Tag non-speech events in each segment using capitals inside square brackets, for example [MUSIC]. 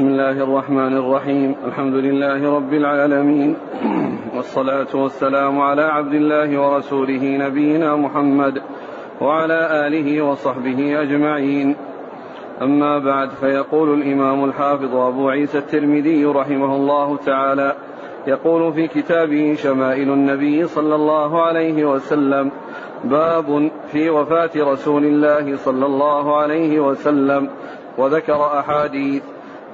بسم الله الرحمن الرحيم. الحمد لله رب العالمين. [CLEARS THROAT] والصلاة والسلام على عبد الله ورسوله نبينا محمد وعلى آله وصحبه أجمعين. أما بعد فيقول الإمام الحافظ أبو عيسى الترمذي رحمه الله تعالى يقول في كتابه شمائل النبي صلى الله عليه وسلم باب في وفاة رسول الله صلى الله عليه وسلم وذكر أحاديث.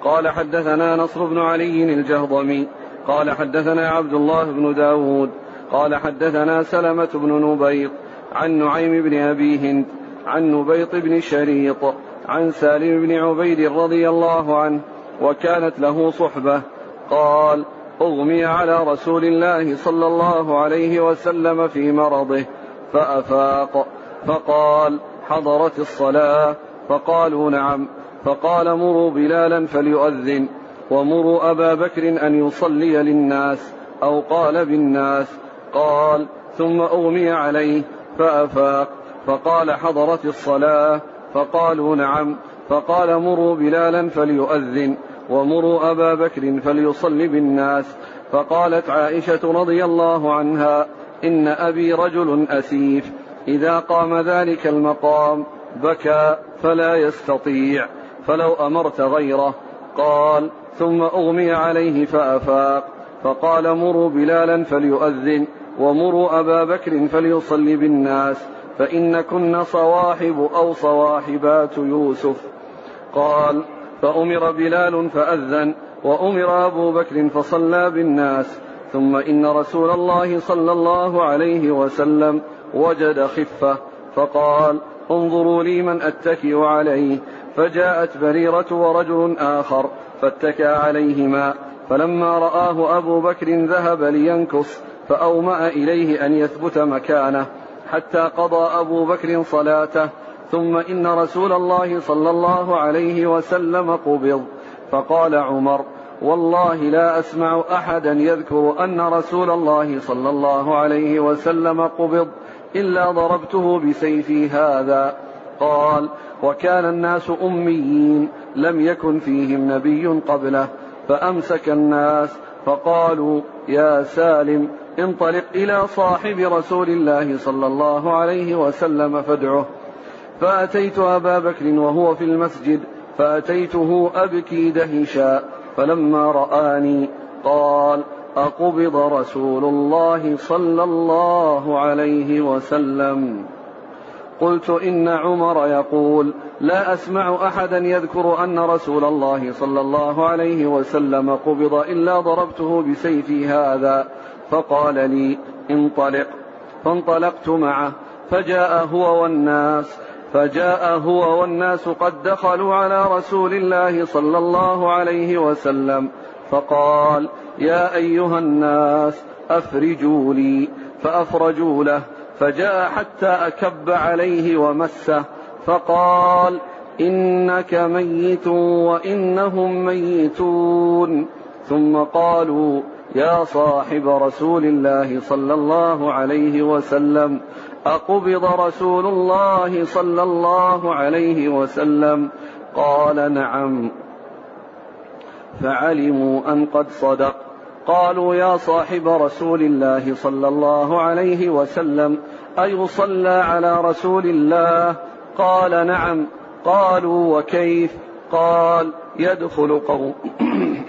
قال حدثنا نصر بن علي الجهضمي قال حدثنا عبد الله بن داود قال حدثنا سلمة بن نبيط عن نعيم بن أبي هند عن نبيط بن شريط عن سالم بن عبيد رضي الله عنه وكانت له صحبة قال أغمي على رسول الله صلى الله عليه وسلم في مرضه فأفاق فقال حضرت الصلاة فقالوا نعم فقال مروا بلالا فليؤذن ومروا أبا بكر أن يصلي للناس أو قال بالناس قال ثم أغمي عليه فأفاق فقال حضرت الصلاة فقالوا نعم فقال مروا بلالا فليؤذن ومروا أبا بكر فليصلي بالناس فقالت عائشة رضي الله عنها إن أبي رجل أسيف إذا قام ذلك المقام بكى فلا يستطيع فلو أمرت غيره قال ثم أغمي عليه فأفاق. فقال مروا بلالا فليؤذن ومروا أبا بكر فليصلي بالناس فإن كن صواحب أو صواحبات يوسف. قال فأمر بلال فأذن وأمر أبو بكر فصلى بالناس. ثم إن رسول الله صلى الله عليه وسلم وجد خفة فقال انظروا لي من أتكئ عليه. فجاءت بريرة ورجل آخر فاتكى عليهما فلما رآه أبو بكر ذهب لينكص فأومأ إليه أن يثبت مكانه حتى قضى أبو بكر صلاته ثم إن رسول الله صلى الله عليه وسلم قبض فقال عمر والله لا أسمع أحدا يذكر أن رسول الله صلى الله عليه وسلم قبض إلا ضربته بسيفي هذا. قال وكان الناس أميين لم يكن فيهم نبي قبله فأمسك الناس فقالوا يا سالم انطلق إلى صاحب رسول الله صلى الله عليه وسلم فادعه. فأتيت أبا بكر وهو في المسجد فأتيته أبكي دهشا فلما رآني قال أقبض رسول الله صلى الله عليه وسلم. قلت إن عمر يقول لا أسمع أحدا يذكر أن رسول الله صلى الله عليه وسلم قبض إلا ضربته بسيفي هذا فقال لي انطلق فانطلقت معه فجاء هو والناس فجاء هو والناس قد دخلوا على رسول الله صلى الله عليه وسلم فقال يا أيها الناس أفرجوا لي فأفرجوا له فجاء حتى أكب عليه ومسه فقال إنك ميت وإنهم ميتون. ثم قالوا يا صاحب رسول الله صلى الله عليه وسلم أقبض رسول الله صلى الله عليه وسلم؟ قال نعم. فعلموا أن قد صدق. قالوا يا صاحب رسول الله صلى الله عليه وسلم أيصلى على رسول الله؟ قال نعم. قالوا وكيف؟ قال يدخل قوم [COUGHS]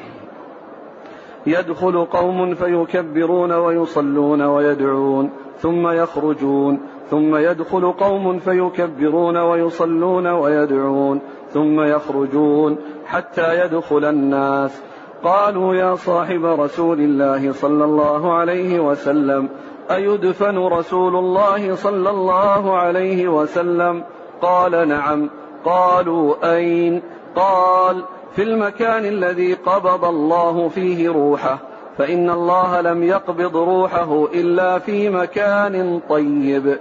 يدخل قوم فيكبرون ويصلون ويدعون ثم يخرجون ثم يدخل قوم فيكبرون ويصلون ويدعون ثم يخرجون حتى يدخل الناس. قالوا يا صاحب رسول الله صلى الله عليه وسلم أيدفن رسول الله صلى الله عليه وسلم؟ قال نعم. قالوا أين؟ قال في المكان الذي قبض الله فيه روحه فإن الله لم يقبض روحه إلا في مكان طيب.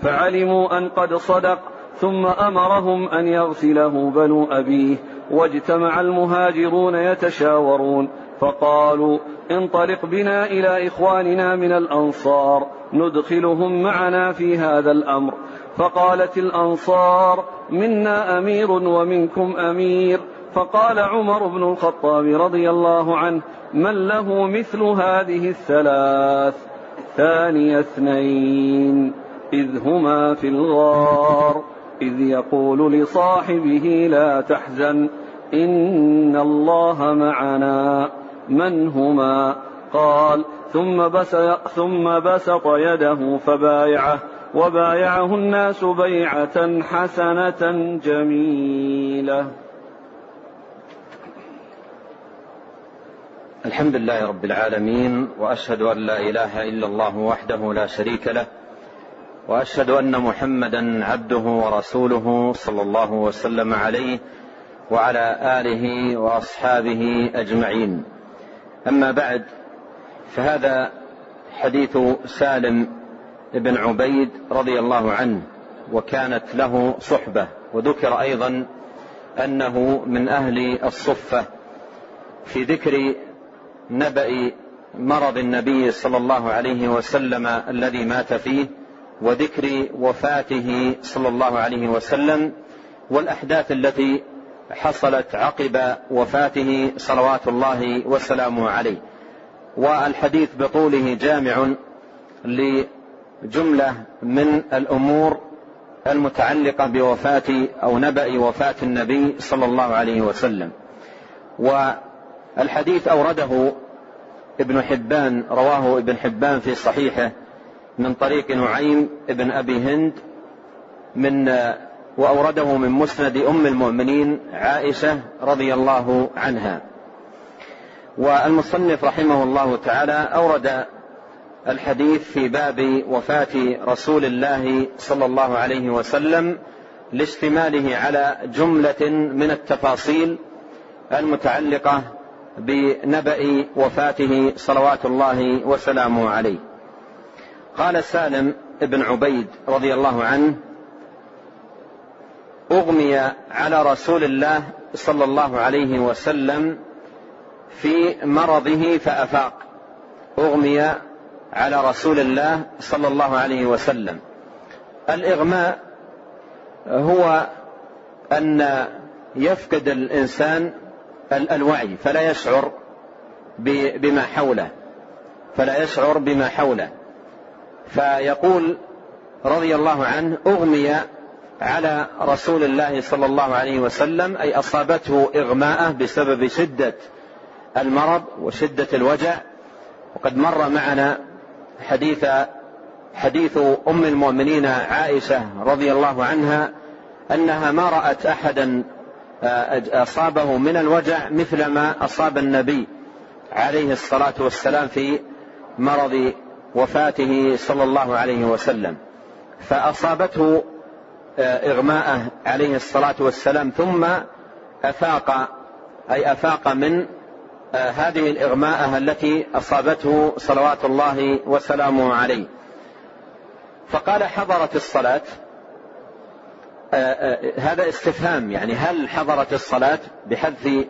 فعلموا أن قد صدق ثم أمرهم أن يغسله بنو أبيه. واجتمع المهاجرون يتشاورون فقالوا انطلق بنا إلى إخواننا من الأنصار ندخلهم معنا في هذا الأمر. فقالت الأنصار منا أمير ومنكم أمير. فقال عمر بن الخطاب رضي الله عنه من له مثل هذه الثلاث؟ ثاني اثنين إذ هما في الغار. إذ يقول لصاحبه لا تحزن إن الله معنا. من هما؟ قال ثم بس ثم بسط يده فبايعه وبايعه الناس بيعة حسنة جميلة. الحمد لله رب العالمين وأشهد أن لا إله إلا الله وحده لا شريك له وأشهد أن محمدا عبده ورسوله صلى الله وسلم عليه وعلى آله وأصحابه أجمعين. أما بعد فهذا حديث سالم بن عبيد رضي الله عنه وكانت له صحبة وذكر أيضا أنه من أهل الصفة في ذكر نبأ مرض النبي صلى الله عليه وسلم الذي مات فيه. وذكر وفاته صلى الله عليه وسلم والأحداث التي حصلت عقب وفاته صلوات الله وسلامه عليه. والحديث بطوله جامع لجملة من الأمور المتعلقة بوفاة أو نبأ وفاة النبي صلى الله عليه وسلم. والحديث أورده ابن حبان رواه ابن حبان في صحيحه. من طريق نعيم بن أبي هند من وأورده من مسند أم المؤمنين عائشة رضي الله عنها. والمصنف رحمه الله تعالى أورد الحديث في باب وفاة رسول الله صلى الله عليه وسلم لاشتماله على جملة من التفاصيل المتعلقة بنبأ وفاته صلوات الله وسلامه عليه. قال سالم بن عبيد رضي الله عنه أغمي على رسول الله صلى الله عليه وسلم في مرضه فأفاق. أغمي على رسول الله صلى الله عليه وسلم. الإغماء هو أن يفقد الإنسان الوعي فلا يشعر بما حوله فلا يشعر بما حوله. فيقول رضي الله عنه أغمي على رسول الله صلى الله عليه وسلم أي أصابته إغماءة بسبب شدة المرض وشدة الوجع. وقد مر معنا حديث حديث أم المؤمنين عائشة رضي الله عنها أنها ما رأت أحدا أصابه من الوجع مثل ما أصاب النبي عليه الصلاة والسلام في مرض وفاته صلى الله عليه وسلم. فأصابته اغماءه عليه الصلاة والسلام ثم أفاق أي أفاق من هذه الاغماءه التي أصابته صلوات الله وسلامه عليه. فقال حضرت الصلاة؟ هذا استفهام يعني هل حضرت الصلاة؟ بحذف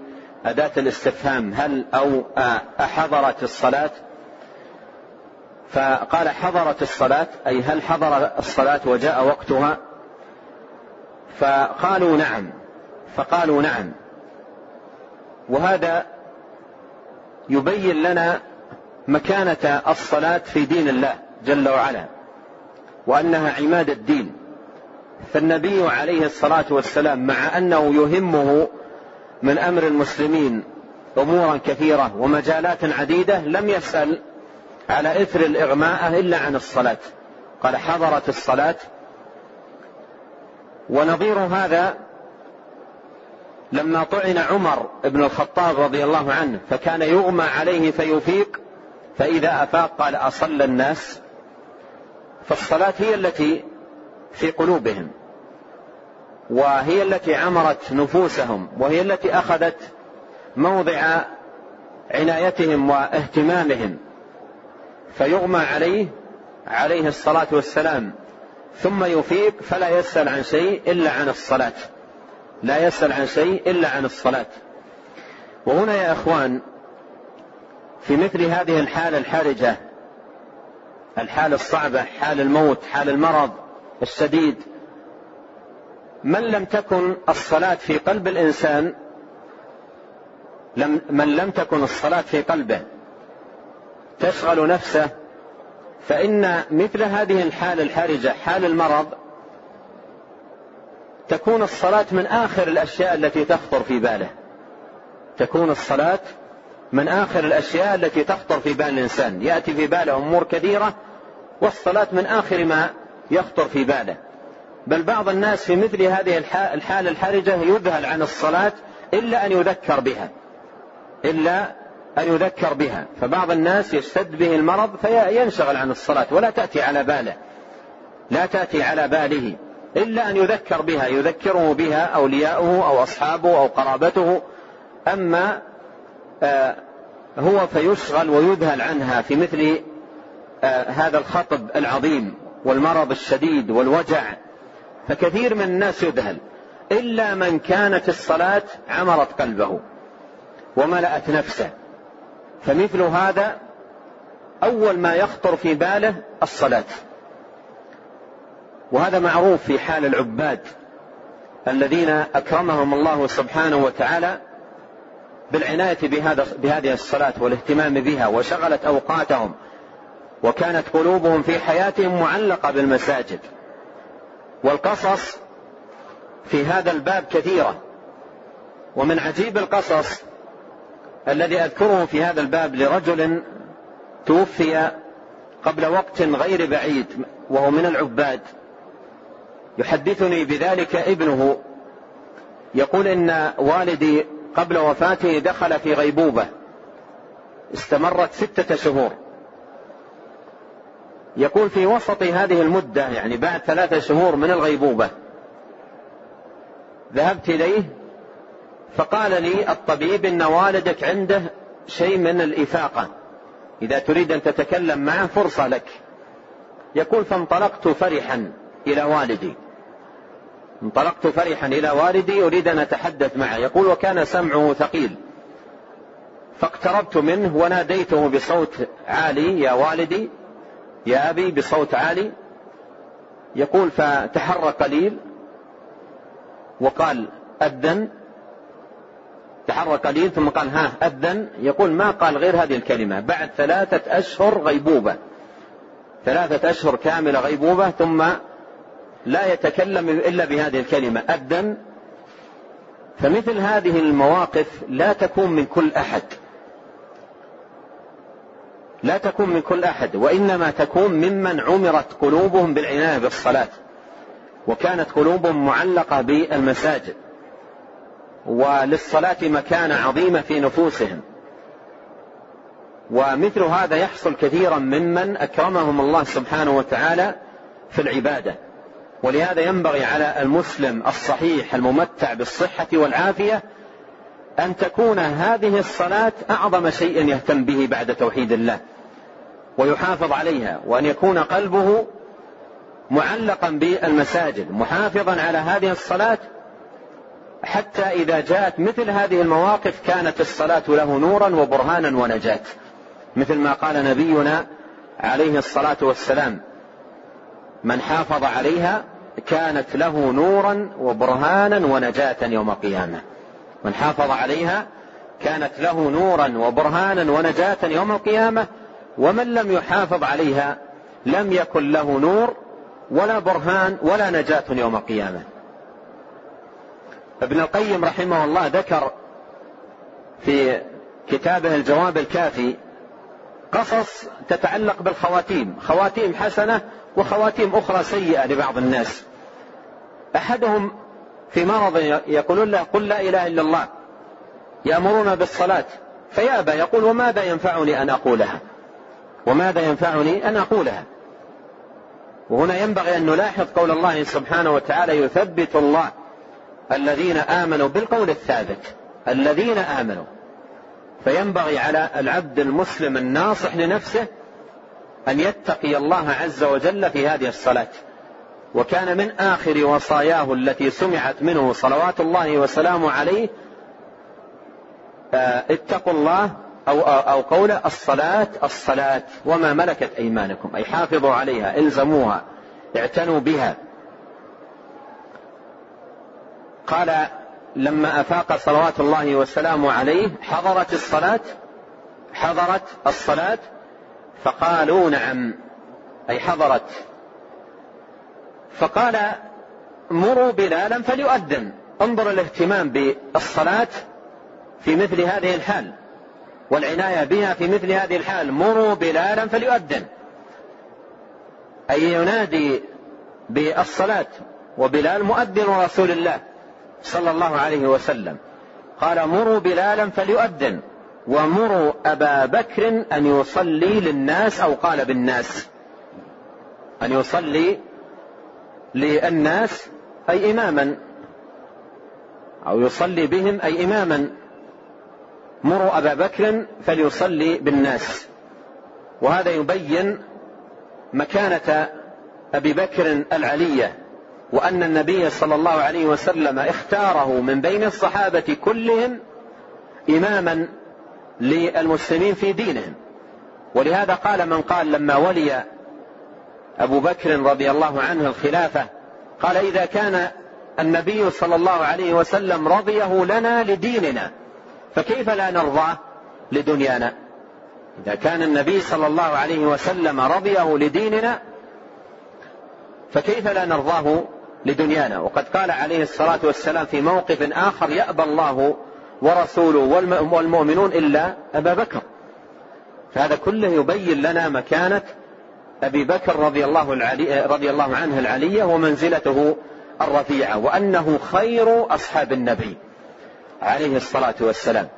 أداة الاستفهام هل أو أحضرت الصلاة؟ فقال حضرت الصلاة أي هل حضر الصلاة وجاء وقتها؟ فقالوا نعم فقالوا نعم. وهذا يبين لنا مكانة الصلاة في دين الله جل وعلا وأنها عماد الدين. فالنبي عليه الصلاة والسلام مع أنه يهمه من أمر المسلمين أمورا كثيرة ومجالات عديدة لم يسأل على إثر الإغماء إلا عن الصلاة. قال حضرت الصلاة. ونظير هذا لما طعن عمر بن الخطاب رضي الله عنه فكان يغمى عليه فيفيق فإذا أفاق قال أصلى الناس. فالصلاة هي التي في قلوبهم وهي التي عمرت نفوسهم وهي التي أخذت موضع عنايتهم واهتمامهم. فيغمى عليه عليه الصلاة والسلام. ثم يفيق فلا يسأل عن شيء إلا عن الصلاة. لا يسأل عن شيء إلا عن الصلاة. وهنا يا إخوان في مثل هذه الحالة الحرجة الحالة الصعبة حال الموت حال المرض الشديد من لم تكن الصلاة في قلب الإنسان لم من لم تكن الصلاة في قلبه تشغل نفسه فإن مثل هذه الحالة الحرجة حال المرض تكون الصلاة من آخر الأشياء التي تخطر في باله. تكون الصلاة من آخر الأشياء التي تخطر في بال الإنسان. يأتي في باله أمور كثيرة والصلاة من آخر ما يخطر في باله. بل بعض الناس في مثل هذه الحالة الحرجة يذهل عن الصلاة إلا أن يذكر بها. إلا أن يذكر بها. فبعض الناس يشتد به المرض فينشغل عن الصلاة ولا تأتي على باله. لا تأتي على باله. إلا أن يذكر بها يذكره بها أولياؤه أو أصحابه أو قرابته. أما آه هو فيشغل ويذهل عنها في مثل آه هذا الخطب العظيم والمرض الشديد والوجع. فكثير من الناس يذهل. إلا من كانت الصلاة عمرت قلبه وملأت نفسه. فمثل هذا أول ما يخطر في باله الصلاة. وهذا معروف في حال العباد الذين أكرمهم الله سبحانه وتعالى بالعناية بهذا بهذه الصلاة والاهتمام بها وشغلت أوقاتهم وكانت قلوبهم في حياتهم معلقة بالمساجد. والقصص في هذا الباب كثيرة ومن عجيب القصص الذي أذكره في هذا الباب لرجل توفي قبل وقت غير بعيد وهو من العباد. يحدثني بذلك ابنه. يقول إن والدي قبل وفاته دخل في غيبوبة. استمرت ستة شهور. يقول في وسط هذه المدة يعني بعد ثلاثة شهور من الغيبوبة ذهبت إليه فقال لي الطبيب إن والدك عنده شيء من الإفاقة. إذا تريد أن تتكلم معه فرصة لك. يقول فانطلقت فرحا إلى والدي. انطلقت فرحا إلى والدي أريد أن أتحدث معه. يقول وكان سمعه ثقيل. فاقتربت منه وناديته بصوت عالي. يا والدي يا أبي بصوت عالي. يقول فتحرك قليل وقال أذن. تحرك قليل ثم قال ها أذن. يقول ما قال غير هذه الكلمة. بعد ثلاثة أشهر غيبوبة. ثلاثة أشهر كاملة غيبوبة ثم لا يتكلم إلا بهذه الكلمة. أبدا فمثل هذه المواقف لا تكون من كل أحد. لا تكون من كل أحد وإنما تكون ممن عمرت قلوبهم بالعناية بالصلاة وكانت قلوبهم معلقة بالمساجد. وللصلاة مكانة عظيمة في نفوسهم. ومثل هذا يحصل كثيرا ممن أكرمهم الله سبحانه وتعالى في العبادة. ولهذا ينبغي على المسلم الصحيح الممتع بالصحة والعافية أن تكون هذه الصلاة أعظم شيء يهتم به بعد توحيد الله ويحافظ عليها وأن يكون قلبه معلقا بالمساجد محافظا على هذه الصلاة حتى إذا جاءت مثل هذه المواقف كانت الصلاة له نورا وبرهانا ونجاة. مثل ما قال نبينا عليه الصلاة والسلام من حافظ عليها كانت له نورا وبرهانا ونجاة يوم القيامة. من حافظ عليها كانت له نورا وبرهانا ونجاة يوم القيامة ومن لم يحافظ عليها لم يكن له نور ولا برهان ولا نجاة يوم القيامة. ابن القيم رحمه الله ذكر في كتابه الجواب الكافي قصص تتعلق بالخواتيم خواتيم حسنة وخواتيم أخرى سيئة لبعض الناس. أحدهم في مرض يقولون له قل لا إله إلا الله يأمرون بالصلاة فيأبى يقول وماذا ينفعني أن أقولها؟ وماذا ينفعني أن أقولها؟ وهنا ينبغي أن نلاحظ قول الله سبحانه وتعالى يثبت الله الذين آمنوا بالقول الثابت. الذين آمنوا. فينبغي على العبد المسلم الناصح لنفسه أن يتقي الله عز وجل في هذه الصلاة. وكان من آخر وصاياه التي سمعت منه صلوات الله وسلامه عليه آه، اتقوا الله أو, أو قول الصلاة الصلاة وما ملكت أيمانكم. أي حافظوا عليها إلزموها اعتنوا بها. قال لما أفاق صلوات الله وسلامه عليه حضرت الصلاة؟ حضرت الصلاة؟ فقالوا نعم. أي حضرت. فقال مروا بلالا فليؤذن. انظر الاهتمام بالصلاة في مثل هذه الحال والعناية بها في مثل هذه الحال. مروا بلالا فليؤذن. أي ينادي بالصلاة وبلال مؤذن رسول الله. صلى الله عليه وسلم. قال مروا بلالا فليؤذن ومروا أبا بكر أن يصلي للناس أو قال بالناس. أن يصلي للناس أي إماما. أو يصلي بهم أي إماما. مروا أبا بكر فليصلي بالناس. وهذا يبين مكانة أبي بكر العلية. وأن النبي صلى الله عليه وسلم اختاره من بين الصحابة كلهم إماما للمسلمين في دينهم. ولهذا قال من قال لما ولي أبو بكر رضي الله عنه الخلافة قال إذا كان النبي صلى الله عليه وسلم رضيه لنا لديننا فكيف لا نرضاه لدنيانا؟ إذا كان النبي صلى الله عليه وسلم رضيه لديننا فكيف لا نرضاه لدنيانا. وقد قال عليه الصلاة والسلام في موقف آخر يأبى الله ورسوله والمؤمنون إلا أبا بكر. فهذا كله يبين لنا مكانة أبي بكر رضي الله, العلي رضي الله عنه العلية ومنزلته الرفيعة وأنه خير أصحاب النبي عليه الصلاة والسلام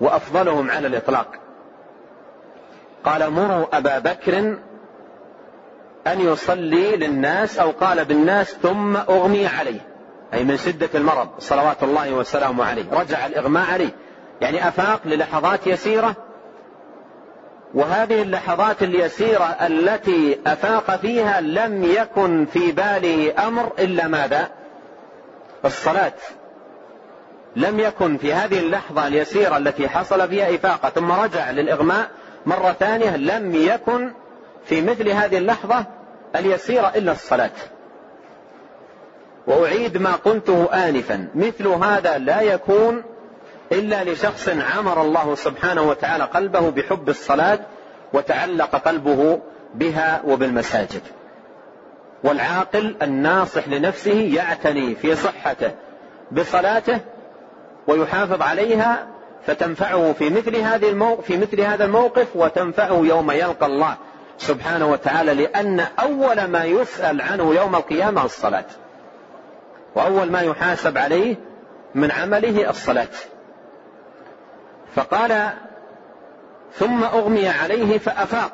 وأفضلهم على الإطلاق. قال مروا أبا بكر أن يصلي للناس أو قال بالناس ثم أغمي عليه. أي من شدة المرض. صلوات الله وسلامه عليه. رجع الإغماء عليه. يعني أفاق للحظات يسيرة. وهذه اللحظات اليسيرة التي أفاق فيها لم يكن في باله أمر إلا ماذا؟ الصلاة. لم يكن في هذه اللحظة اليسيرة التي حصل فيها إفاقة. ثم رجع للإغماء مرة ثانية. لم يكن في مثل هذه اللحظة اليسيرة إلا الصلاة. وأعيد ما قلته آنفا مثل هذا لا يكون إلا لشخص عمر الله سبحانه وتعالى قلبه بحب الصلاة وتعلق قلبه بها وبالمساجد. والعاقل الناصح لنفسه يعتني في صحته بصلاته ويحافظ عليها فتنفعه في مثل هذه في مثل هذا الموقف وتنفعه يوم يلقى الله. سبحانه وتعالى لأن أول ما يسأل عنه يوم القيامة الصلاة. وأول ما يحاسب عليه من عمله الصلاة. فقال ثم أغمي عليه فأفاق.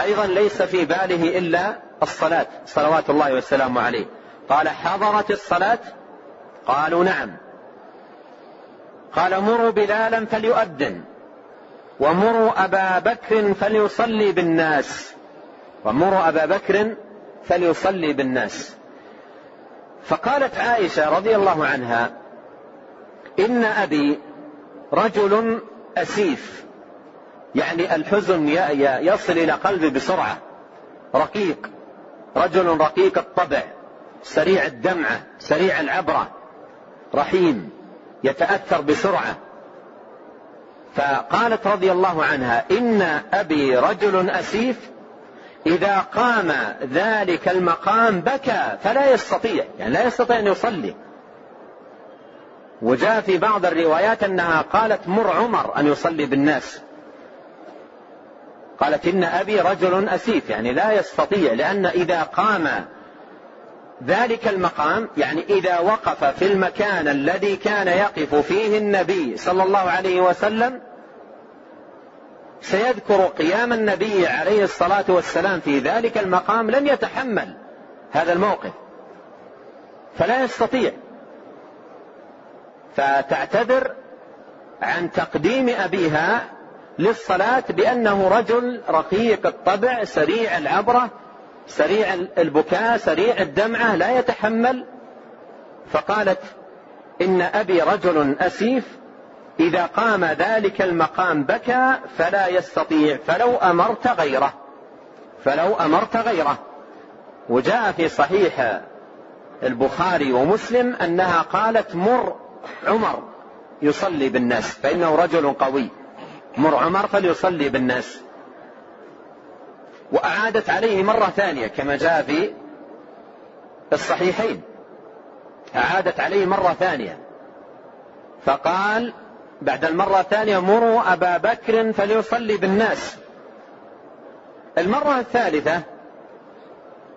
أيضا ليس في باله إلا الصلاة صلوات الله والسلام عليه. قال حضرت الصلاة؟ قالوا نعم. قال مروا بلالا فليؤذن. ومروا أبا بكر فليصلي بالناس. ومروا أبا بكر فليصلي بالناس. فقالت عائشة رضي الله عنها إن أبي رجل أسيف يعني الحزن يصل إلى قلبي بسرعة. رقيق رجل رقيق الطبع سريع الدمعة سريع العبرة رحيم يتأثر بسرعة. فقالت رضي الله عنها إن أبي رجل أسيف إذا قام ذلك المقام بكى فلا يستطيع. يعني لا يستطيع أن يصلي. وجاء في بعض الروايات أنها قالت مر عمر أن يصلي بالناس. قالت إن أبي رجل أسيف. يعني لا يستطيع لأن إذا قام ذلك المقام يعني إذا وقف في المكان الذي كان يقف فيه النبي صلى الله عليه وسلم سيذكر قيام النبي عليه الصلاة والسلام في ذلك المقام لن يتحمل هذا الموقف. فلا يستطيع. فتعتذر عن تقديم أبيها للصلاة بأنه رجل رقيق الطبع سريع العبرة سريع البكاء سريع الدمعة لا يتحمل. فقالت إن أبي رجل أسيف إذا قام ذلك المقام بكى فلا يستطيع فلو أمرت غيره. فلو أمرت غيره. وجاء في صحيح البخاري ومسلم أنها قالت مر عمر يصلي بالناس فإنه رجل قوي. مر عمر فليصلي بالناس. وأعادت عليه مرة ثانية كما جاء في الصحيحين. أعادت عليه مرة ثانية. فقال بعد المرة الثانية مروا أبا بكر فليصلي بالناس. المرة الثالثة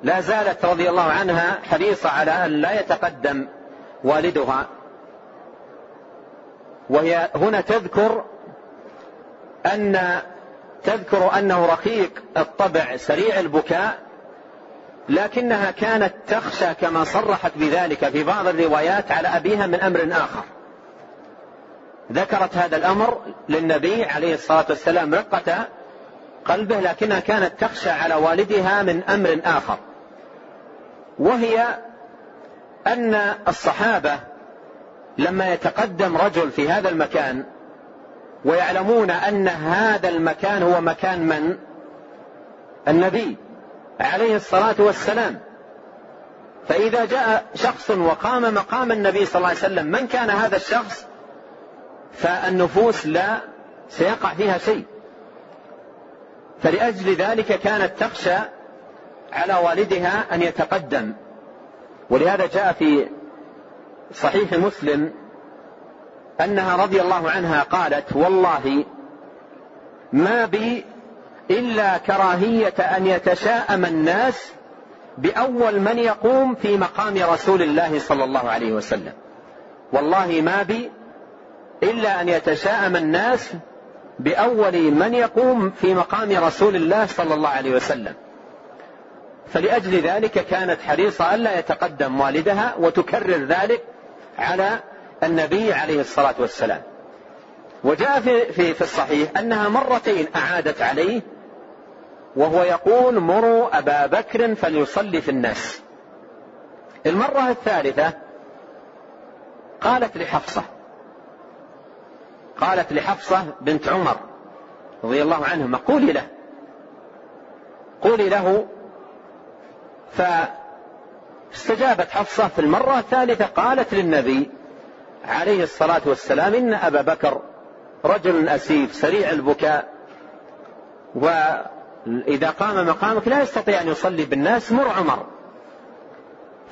لا زالت رضي الله عنها حريصة على أن لا يتقدم والدها. وهي هنا تذكر أن تذكر أنه رقيق الطبع سريع البكاء لكنها كانت تخشى كما صرحت بذلك في بعض الروايات على أبيها من أمر آخر. ذكرت هذا الأمر للنبي عليه الصلاة والسلام رقة قلبه لكنها كانت تخشى على والدها من أمر آخر. وهي أن الصحابة لما يتقدم رجل في هذا المكان ويعلمون أن هذا المكان هو مكان من؟ النبي عليه الصلاة والسلام. فإذا جاء شخص وقام مقام النبي صلى الله عليه وسلم من كان هذا الشخص؟ فالنفوس لا سيقع فيها شيء. فلأجل ذلك كانت تخشى على والدها أن يتقدم. ولهذا جاء في صحيح مسلم أنها رضي الله عنها قالت والله ما بي إلا كراهية أن يتشاءم الناس بأول من يقوم في مقام رسول الله صلى الله عليه وسلم. والله ما بي إلا أن يتشاءم الناس بأول من يقوم في مقام رسول الله صلى الله عليه وسلم. فلأجل ذلك كانت حريصة ألا يتقدم والدها وتكرر ذلك على النبي عليه الصلاة والسلام. وجاء في, في, في الصحيح أنها مرتين أعادت عليه وهو يقول مروا أبا بكر فليصلي في الناس. المرة الثالثة قالت لحفصة قالت لحفصة بنت عمر رضي الله عنهما قولي له قولي له. فاستجابت حفصة في المرة الثالثة قالت للنبي عليه الصلاة والسلام إن أبا بكر رجل أسيف سريع البكاء وإذا قام مقامك لا يستطيع أن يصلي بالناس مر عمر.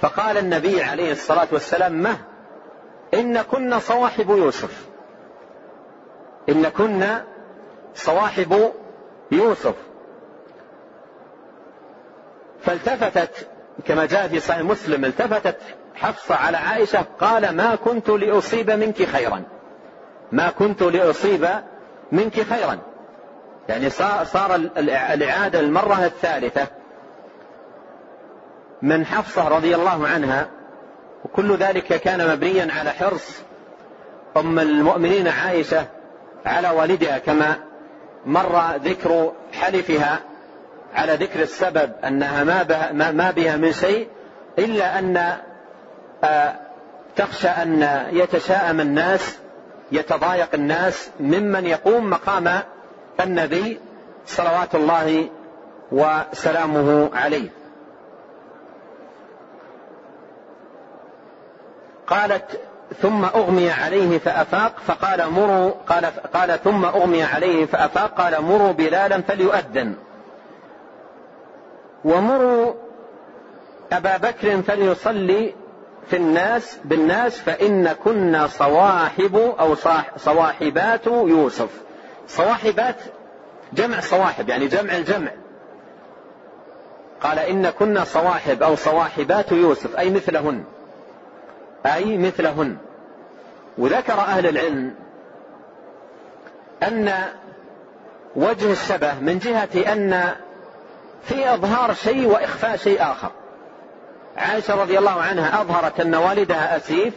فقال النبي عليه الصلاة والسلام مه إن كنا صواحب يوسف. إن كنا صواحب يوسف. فالتفتت كما جاء في صحيح مسلم التفتت حفصة على عائشة قال ما كنت لأصيب منك خيرا. ما كنت لأصيب منك خيرا. يعني صار الإعادة المرة الثالثة من حفصة رضي الله عنها وكل ذلك كان مبنيا على حرص أم المؤمنين عائشة على والدها كما مر ذكر حلفها على ذكر السبب أنها ما بها, ما بها من شيء أن آه، تخشى أن يتشاءم الناس يتضايق الناس ممن يقوم مقام النبي صلوات الله وسلامه عليه. قالت ثم أغمي عليه فأفاق فقال مروا قال, قال ثم أغمي عليه فأفاق قال مروا بلالا فليؤذن ومروا أبا بكر فليصلي في الناس بالناس فإن كنا صواحب أو صواحبات يوسف. صواحبات جمع صواحب يعني جمع الجمع. قال إن كنا صواحب أو صواحبات يوسف أي مثلهن. أي مثلهن. وذكر أهل العلم أن وجه الشبه من جهة أن في إظهار شيء وإخفاء شيء آخر. عائشة رضي الله عنها أظهرت أن والدها أسيف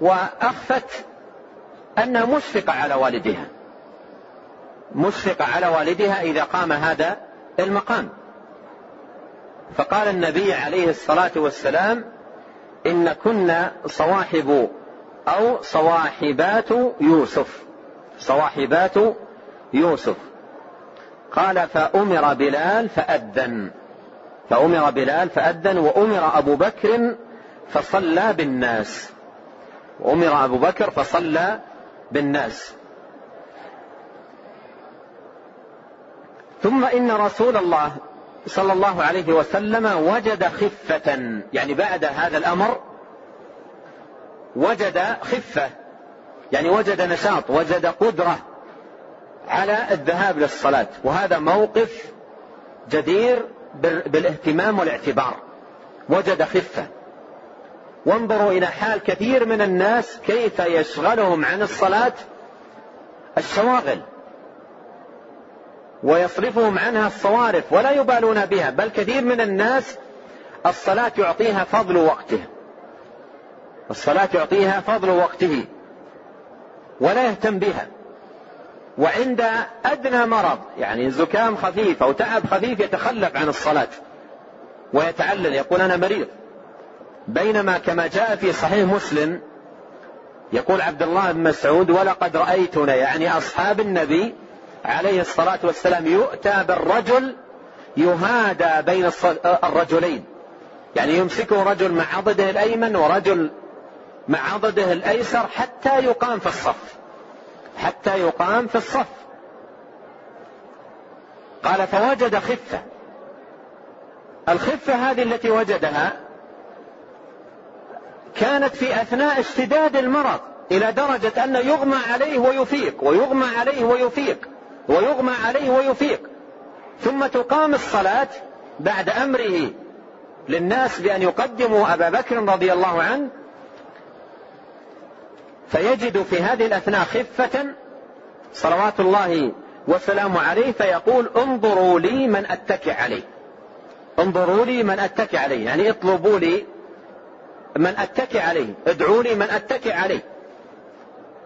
وأخفت أنها مشفقة على والدها. مشفقة على والدها إذا قام هذا المقام. فقال النبي عليه الصلاة والسلام إن كنا صواحب أو صواحبات يوسف. صواحبات يوسف. قال فأمر بلال فأذن. فأمر بلال فأذن وأمر أبو بكر فصلى بالناس. وأمر أبو بكر فصلى بالناس. ثم إن رسول الله صلى الله عليه وسلم وجد خفة يعني بعد هذا الأمر وجد خفة يعني وجد نشاط وجد قدرة على الذهاب للصلاة. وهذا موقف جدير بالاهتمام والاعتبار. وجد خفة. وانظروا إلى حال كثير من الناس كيف يشغلهم عن الصلاة الشواغل. ويصرفهم عنها الصوارف ولا يبالون بها بل كثير من الناس الصلاة يعطيها فضل وقته. الصلاة يعطيها فضل وقته. ولا يهتم بها. وعند أدنى مرض يعني زكام خفيف أو تعب خفيف يتخلف عن الصلاة ويتعلل يقول أنا مريض. بينما كما جاء في صحيح مسلم يقول عبد الله بن مسعود ولقد رأيتنا يعني أصحاب النبي عليه الصلاة والسلام يؤتى بالرجل يهادى بين الرجلين. يعني يمسكه رجل مع عضده الأيمن ورجل مع عضده الأيسر حتى يقام في الصف. حتى يقام في الصف. قال فوجد خفة. الخفة هذه التي وجدها كانت في أثناء اشتداد المرض إلى درجة أن يغمى عليه ويفيق ويغمى عليه ويفيق ويغمى عليه ويفيق. ثم تقام الصلاة بعد أمره للناس بأن يقدموا أبا بكر رضي الله عنه فيجد في هذه الأثناء خفة صلوات الله وسلامه عليه فيقول انظروا لي من أتكئ عليه. انظروا لي من أتكئ عليه. يعني اطلبوا لي من أتكئ عليه. ادعوا لي من أتكئ عليه.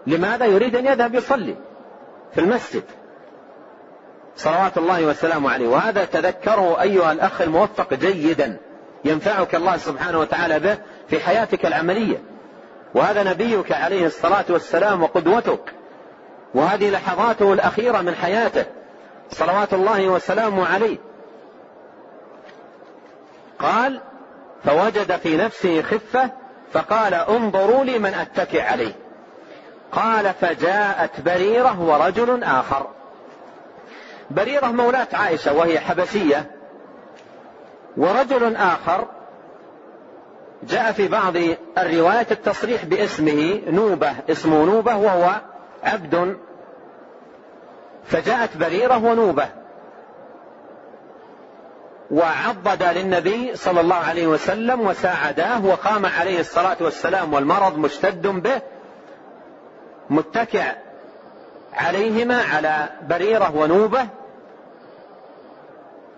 لماذا يريد أن يذهب يصلي في المسجد؟ صلوات الله وسلامه عليه. وهذا تذكره أيها الأخ الموفق جيدا ينفعك الله سبحانه وتعالى به في حياتك العملية. وهذا نبيك عليه الصلاة والسلام وقدوتك. وهذه لحظاته الأخيرة من حياته. صلوات الله وسلامه عليه. قال فوجد في نفسه خفة فقال انظروا لي من أتكئ عليه. قال فجاءت بريرة ورجل آخر. بريرة مولاة عائشة وهي حبشية. ورجل آخر جاء في بعض الروايات التصريح باسمه نوبة اسمه نوبة وهو عبد. فجاءت بريرة ونوبة. وعضد للنبي صلى الله عليه وسلم وساعداه وقام عليه الصلاة والسلام والمرض مشتد به متكئ عليهما على بريرة ونوبة.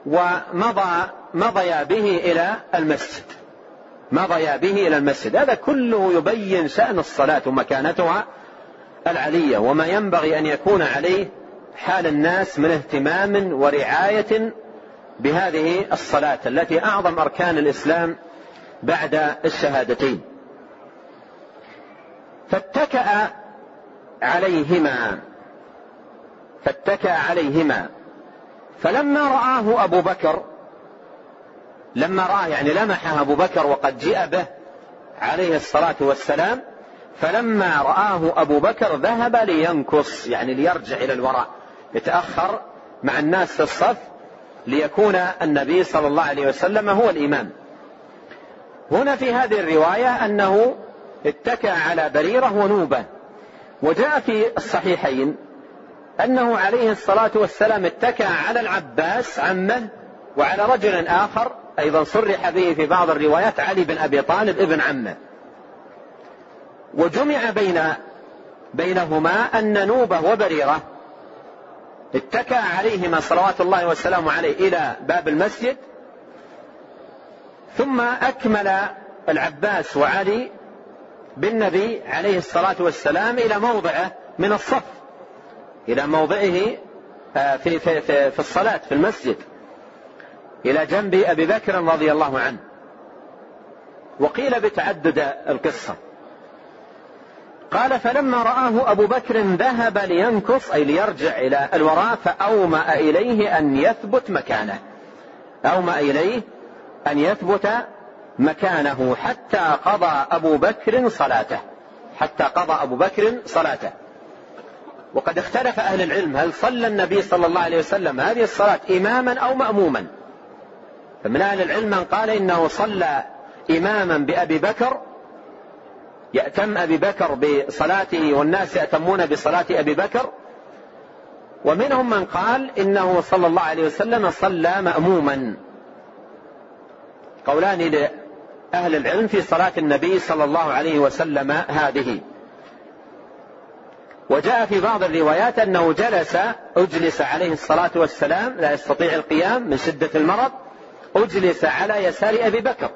ومضى مضيا به إلى المسجد. مضيا به إلى المسجد. هذا كله يبين شأن الصلاة ومكانتها العلية وما ينبغي أن يكون عليه حال الناس من اهتمام ورعاية بهذه الصلاة التي أعظم أركان الإسلام بعد الشهادتين. فاتكأ عليهما فاتكأ عليهما. فلما رآه أبو بكر لما رآه يعني لمحه أبو بكر وقد جاء به عليه الصلاة والسلام فلما رآه أبو بكر ذهب لينكص يعني ليرجع إلى الوراء يتأخر مع الناس في الصف ليكون النبي صلى الله عليه وسلم هو الإمام. هنا في هذه الرواية أنه اتكى على بريرة ونوبة. وجاء في الصحيحين أنه عليه الصلاة والسلام اتكى على العباس عمه وعلى رجل آخر أيضا صرح به في بعض الروايات علي بن أبي طالب ابن عمه. وجمع بين بينهما أن نوبة وبريرة اتكى عليهما صلوات الله وسلامه عليه إلى باب المسجد ثم أكمل العباس وعلي بالنبي عليه الصلاة والسلام إلى موضعه من الصف إلى موضعه آه، في, في, في, في الصلاة في المسجد. إلى جنب أبي بكر رضي الله عنه. وقيل بتعدد القصة. قال فلما رآه أبو بكر ذهب لينكص أي ليرجع إلى الوراء فأومأ إليه أن يثبت مكانه. أومأ إليه أن يثبت مكانه حتى قضى أبو بكر صلاته. حتى قضى أبو بكر صلاته. وقد اختلف أهل العلم هل صلى النبي صلى الله عليه وسلم هذه الصلاة إماما أو مأموما. فمن أهل العلم من قال إنه صلى إماما بأبي بكر يأتم أبي بكر بصلاته والناس يأتمون بصلاة أبي بكر ومنهم من قال إنه صلى الله عليه وسلم صلى مأموما. قولان لأهل العلم في صلاة النبي صلى الله عليه وسلم هذه. وجاء في بعض الروايات أنه جلس أجلس عليه الصلاة والسلام لا يستطيع القيام من شدة المرض أجلس على يسار أبي بكر.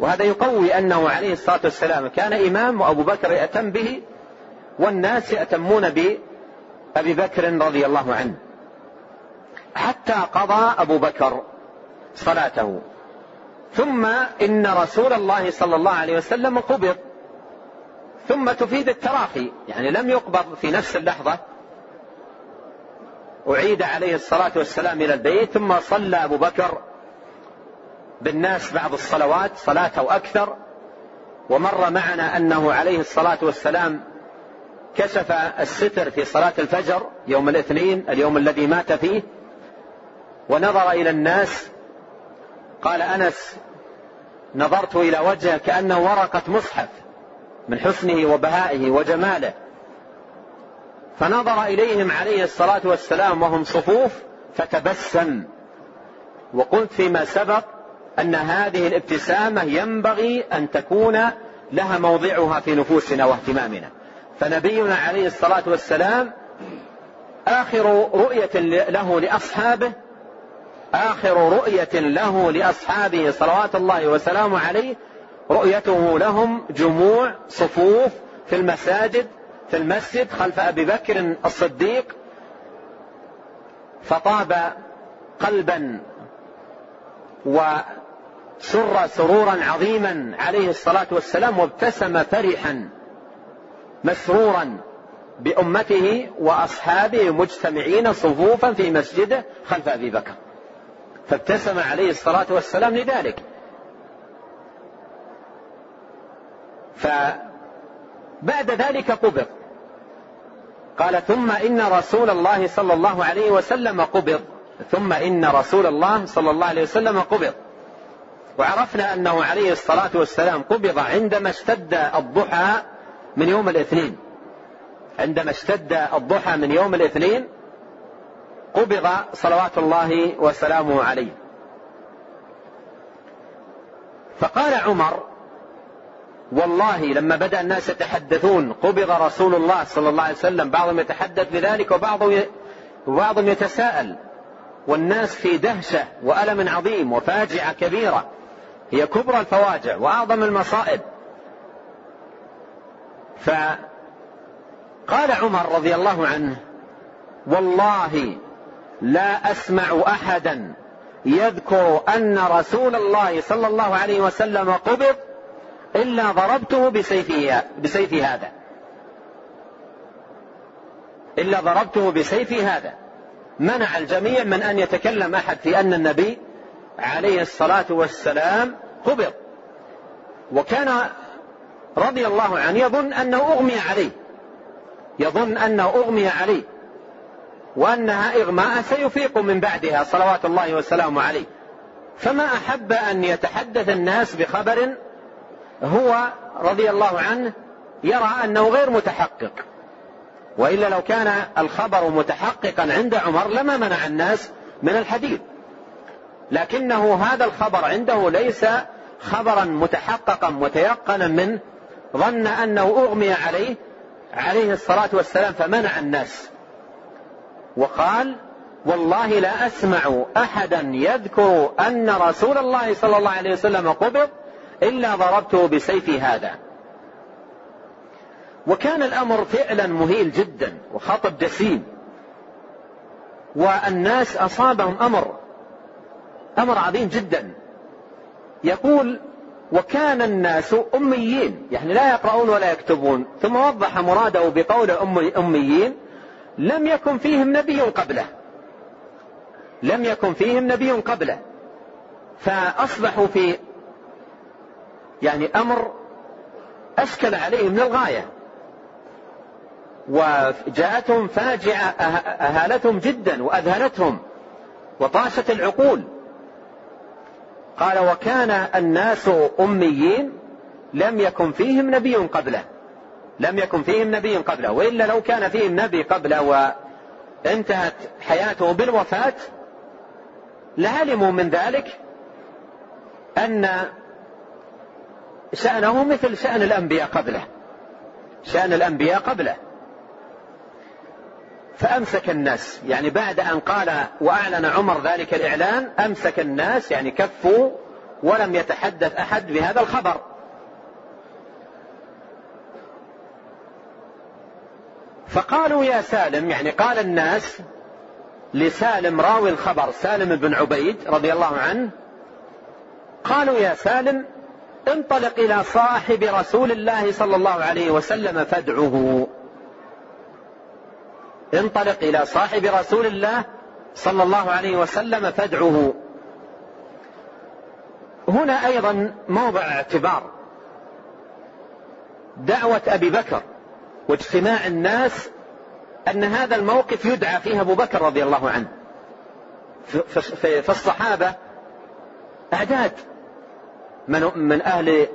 وهذا يقوي أنه عليه الصلاة والسلام كان إمام وأبو بكر يأتم به والناس يأتمون بأبي بكر رضي الله عنه. حتى قضى أبو بكر صلاته. ثم إن رسول الله صلى الله عليه وسلم قبض. ثم تفيد التراخي. يعني لم يقبض في نفس اللحظة. أعيد عليه الصلاة والسلام إلى البيت ثم صلى أبو بكر بالناس بعض الصلوات صلاة أو أكثر ومر معنا أنه عليه الصلاة والسلام كشف الستر في صلاة الفجر يوم الاثنين اليوم الذي مات فيه ونظر إلى الناس قال أنس نظرت إلى وجهه كأنه ورقة مصحف من حسنه وبهائه وجماله. فنظر إليهم عليه الصلاة والسلام وهم صفوف فتبسم وقلت فيما سبق أن هذه الابتسامة ينبغي أن تكون لها موضعها في نفوسنا واهتمامنا. فنبينا عليه الصلاة والسلام آخر رؤية له لأصحابه آخر رؤية له لأصحابه صلوات الله وسلامه عليه رؤيته لهم جموع صفوف في المساجد في المسجد خلف أبي بكر الصديق فطاب قلبا وسر سرورا عظيما عليه الصلاة والسلام وابتسم فرحا مسرورا بأمته وأصحابه مجتمعين صفوفا في مسجده خلف أبي بكر. فابتسم عليه الصلاة والسلام لذلك. فبعد ذلك قبض. قال ثم إن رسول الله صلى الله عليه وسلم قبض. ثم إن رسول الله صلى الله عليه وسلم قبض. وعرفنا أنه عليه الصلاة والسلام قبض عندما اشتد الضحى من يوم الاثنين. عندما اشتد الضحى من يوم الاثنين قبض صلوات الله وسلامه عليه. فقال عمر والله لما بدأ الناس يتحدثون قبض رسول الله صلى الله عليه وسلم بعضهم يتحدث بذلك وبعضهم وبعضهم يتساءل. والناس في دهشة وألم عظيم وفاجعة كبيرة. هي كبرى الفواجع وأعظم المصائب. فقال عمر رضي الله عنه والله لا أسمع أحدا يذكر أن رسول الله صلى الله عليه وسلم قبض إلا ضربته بسيفه بسيف هذا. إلا ضربته بسيف هذا. منع الجميع من أن يتكلم أحد في أن النبي عليه الصلاة والسلام قبض. وكان رضي الله عنه يظن أنه أغمي عليه. يظن أنه أغمي عليه. وأنها إغماء سيفيق من بعدها صلوات الله وسلامه عليه. فما أحب أن يتحدث الناس بخبر هو رضي الله عنه يرى أنه غير متحقق. وإلا لو كان الخبر متحققا عند عمر لما منع الناس من الحديث. لكنه هذا الخبر عنده ليس خبرا متحققا متيقنا منه ظن أنه أغمي عليه عليه الصلاة والسلام فمنع الناس. وقال والله لا أسمع أحدا يذكر أن رسول الله صلى الله عليه وسلم قبض إلا ضربته بسيفي هذا. وكان الأمر فعلا مهيل جدا وخطب جسيم والناس أصابهم أمر أمر عظيم جدا. يقول وكان الناس أميين يعني لا يقرؤون ولا يكتبون ثم وضح مراده بقول أميين لم يكن فيهم نبي قبله. لم يكن فيهم نبي قبله. فأصبحوا في يعني أمر أشكل عليهم للغاية وجاءتهم فاجعة أهالتهم جدا وأذهلتهم وطاشت العقول. قال وكان الناس أميين لم يكن فيهم نبي قبله. لم يكن فيهم نبي قبله. وإلا لو كان فيهم نبي قبله وانتهت حياته بالوفاة لعلموا من ذلك أن شأنه مثل شأن الأنبياء قبله. شأن الأنبياء قبله. فأمسك الناس. يعني بعد أن قال وأعلن عمر ذلك الإعلان أمسك الناس يعني كفوا ولم يتحدث أحد بهذا الخبر. فقالوا يا سالم يعني قال الناس لسالم راوي الخبر سالم بن عبيد رضي الله عنه قالوا يا سالم انطلق إلى صاحب رسول الله صلى الله عليه وسلم فادعه انطلق إلى صاحب رسول الله صلى الله عليه وسلم فادعه هنا أيضا موضع اعتبار. دعوة أبي بكر واجتماع الناس أن هذا الموقف يدعى فيه أبو بكر رضي الله عنه. في الصحابة أعداد من من أهل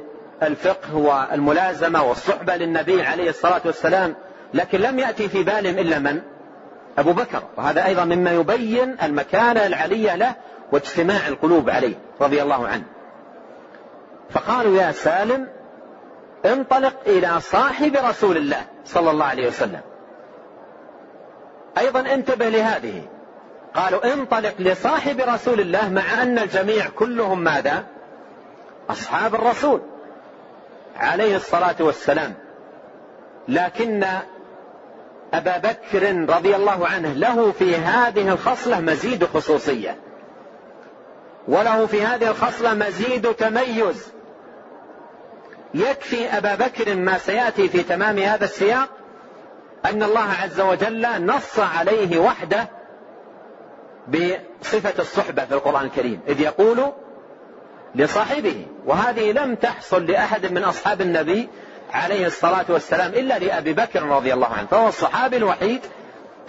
الفقه والملازمة والصحبة للنبي عليه الصلاة والسلام لكن لم يأتي في بالهم إلا من؟ أبو بكر وهذا أيضا مما يبين المكانة العلية له واجتماع القلوب عليه رضي الله عنه. فقالوا يا سالم انطلق إلى صاحب رسول الله صلى الله عليه وسلم. أيضا انتبه لهذه قالوا انطلق لصاحب رسول الله مع أن الجميع كلهم ماذا؟ أصحاب الرسول عليه الصلاة والسلام لكن أبا بكر رضي الله عنه له في هذه الخصلة مزيد خصوصية. وله في هذه الخصلة مزيد تميز. يكفي أبا بكر ما سيأتي في تمام هذا السياق أن الله عز وجل نص عليه وحده بصفة الصحبة في القرآن الكريم إذ يقول لصاحبه وهذه لم تحصل لأحد من أصحاب النبي عليه الصلاة والسلام إلا لأبي بكر رضي الله عنه فهو الصحابي الوحيد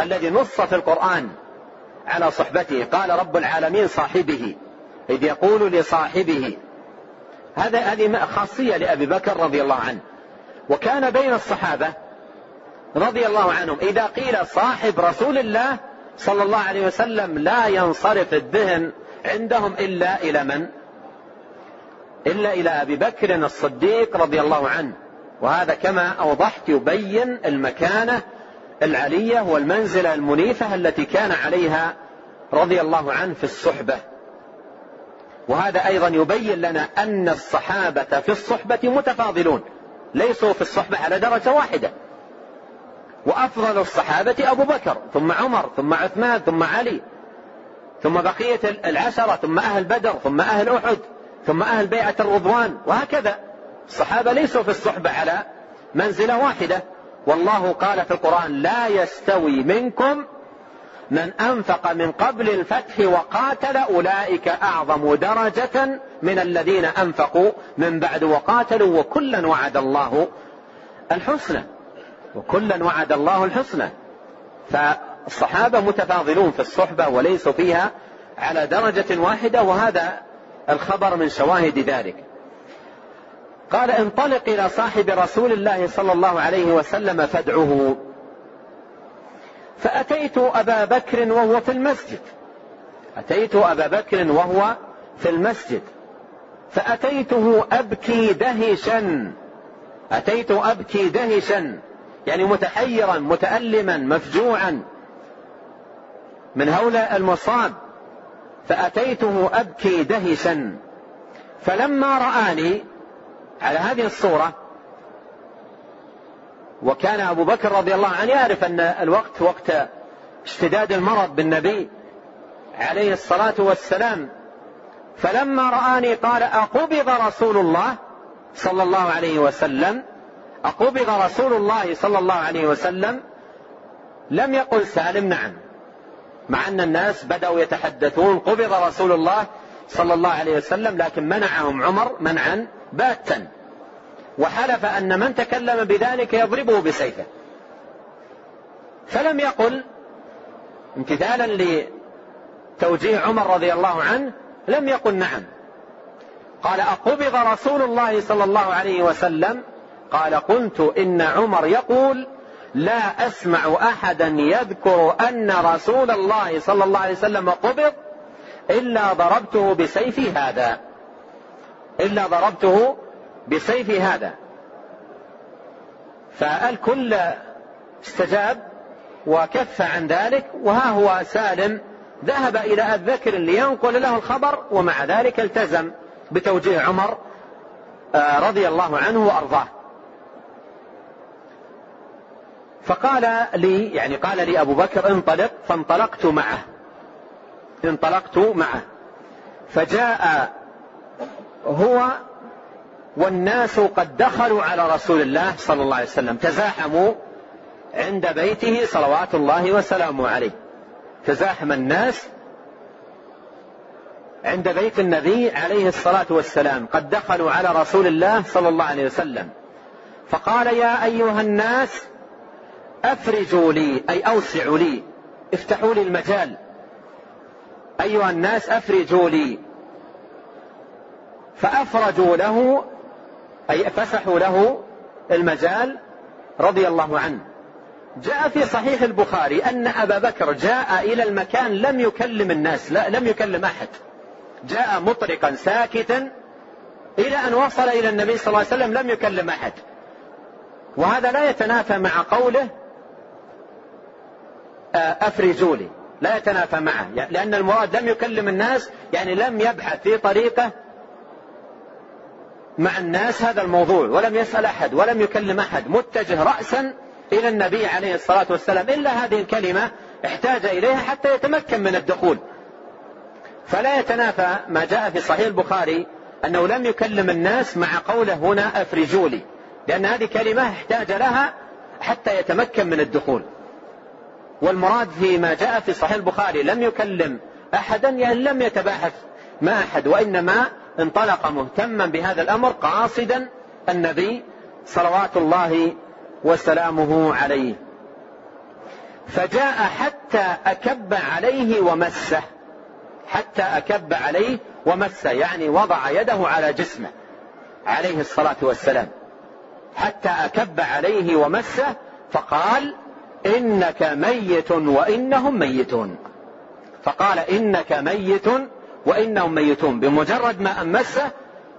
الذي نص في القرآن على صحبته قال رب العالمين صاحبه إذ يقول لصاحبه. هذا هذه خاصية لأبي بكر رضي الله عنه. وكان بين الصحابة رضي الله عنهم إذا قيل صاحب رسول الله صلى الله عليه وسلم لا ينصرف الذهن عندهم إلا إلى من؟ إلا إلى أبي بكر الصديق رضي الله عنه. وهذا كما أوضحت يبين المكانة العلية والمنزلة المنيفة التي كان عليها رضي الله عنه في الصحبة. وهذا أيضا يبين لنا أن الصحابة في الصحبة متفاضلون ليسوا في الصحبة على درجة واحدة. وأفضل الصحابة أبو بكر ثم عمر ثم عثمان ثم علي ثم بقية العشرة ثم أهل بدر ثم أهل أحد ثم أهل بيعة الرضوان وهكذا. الصحابة ليسوا في الصحبة على منزلة واحدة. والله قال في القرآن لا يستوي منكم من أنفق من قبل الفتح وقاتل أولئك أعظم درجة من الذين أنفقوا من بعد وقاتلوا وكلا وعد الله الحسنى. وكلا وعد الله الحسنى. فالصحابة متفاضلون في الصحبة وليسوا فيها على درجة واحدة وهذا الخبر من شواهد ذلك. قال انطلق إلى صاحب رسول الله صلى الله عليه وسلم فادعه فأتيت أبا بكر وهو في المسجد. أتيت أبا بكر وهو في المسجد. فأتيته أبكي دهشا. أتيت أبكي دهشا. يعني متحيرا متألما مفجوعا. من هول المصاب. فأتيته أبكي دهشا. فلما رآني على هذه الصورة. وكان أبو بكر رضي الله عنه يعرف أن الوقت وقت اشتداد المرض بالنبي عليه الصلاة والسلام. فلما رآني قال أقبض رسول الله صلى الله عليه وسلم. أقبض رسول الله صلى الله عليه وسلم. لم يقل سالم نعم مع أن الناس بدأوا يتحدثون قبض رسول الله صلى الله عليه وسلم لكن منعهم عمر منعا باتا. وحلف أن من تكلم بذلك يضربه بسيفه. فلم يقل امتثالا لتوجيه عمر رضي الله عنه لم يقل نعم. قال أقبض رسول الله صلى الله عليه وسلم؟ قال قلت إن عمر يقول لا أسمع أحدا يذكر أن رسول الله صلى الله عليه وسلم قبض إلا ضربته بسيفي هذا. إلا ضربته بسيفي هذا. فالكل استجاب وكف عن ذلك وها هو سالم ذهب إلى أبي بكر لينقل له الخبر ومع ذلك التزم بتوجيه عمر آه، رضي الله عنه وأرضاه. فقال لي يعني قال لي أبو بكر انطلق فانطلقت معه. انطلقت معه. فجاء هو والناس قد دخلوا على رسول الله صلى الله عليه وسلم تزاحموا عند بيته صلوات الله وسلامه عليه. تزاحم الناس عند بيت النبي عليه الصلاة والسلام قد دخلوا على رسول الله صلى الله عليه وسلم. فقال يا أيها الناس أفرجوا لي أي أوسعوا لي افتحوا لي المجال. أيها الناس أفرجوا لي. فأفرجوا له أي فسحوا له المجال رضي الله عنه. جاء في صحيح البخاري أن أبا بكر جاء إلى المكان لم يكلم الناس لا لم يكلم أحد. جاء مطرقا ساكتا إلى أن وصل إلى النبي صلى الله عليه وسلم لم يكلم أحد. وهذا لا يتنافى مع قوله آه، أفرجوا لي. لا يتنافى معه. لأن المراد لم يكلم الناس يعني لم يبحث في طريقه مع الناس هذا الموضوع ولم يسأل أحد ولم يكلم أحد متجه راسا إلى النبي عليه الصلاة والسلام. إلا هذه الكلمة احتاج إليها حتى يتمكن من الدخول. فلا يتنافى ما جاء في صحيح البخاري أنه لم يكلم الناس مع قوله هنا افرجوا لي لأن هذه كلمة احتاج لها حتى يتمكن من الدخول. والمراد فيما جاء في صحيح البخاري لم يكلم احدا يعني لم يتباحث مع أحد وإنما انطلق مهتما بهذا الأمر قاصدا النبي صلوات الله وسلامه عليه. فجاء حتى أكب عليه ومسه. حتى أكب عليه ومسه يعني وضع يده على جسمه عليه الصلاة والسلام. حتى أكب عليه ومسه فقال إنك ميت وإنهم ميتون. فقال إنك ميت وإنهم ميتون بمجرد ما امسه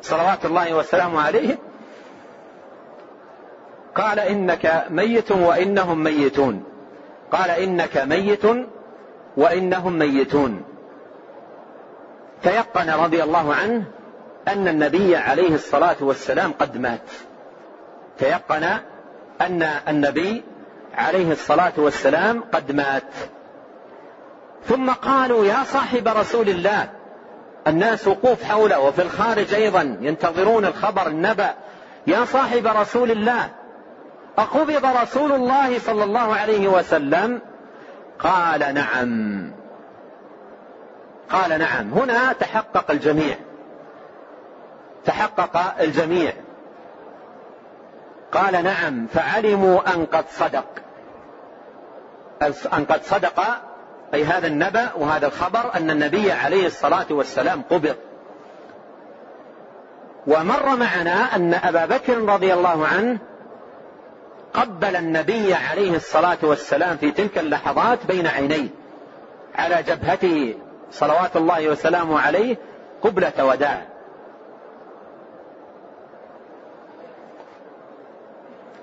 صلوات الله وسلامه عليه. قال إنك ميت وإنهم ميتون. قال إنك ميت وإنهم ميتون. تيقن رضي الله عنه أن النبي عليه الصلاة والسلام قد مات. تيقن أن النبي عليه الصلاة والسلام قد مات. ثم قالوا يا صاحب رسول الله الناس وقوف حوله. وفي الخارج أيضا ينتظرون الخبر النبأ. يا صاحب رسول الله أقبض رسول الله صلى الله عليه وسلم؟ قال نعم. قال نعم. هنا تحقق الجميع. تحقق الجميع. قال نعم. فعلموا أن قد صدق. أن قد صدق أي هذا النبأ وهذا الخبر أن النبي عليه الصلاة والسلام قبض. ومر معنا أن أبا بكر رضي الله عنه قبل النبي عليه الصلاة والسلام في تلك اللحظات بين عينيه على جبهته صلوات الله وسلامه عليه قبلة وداع.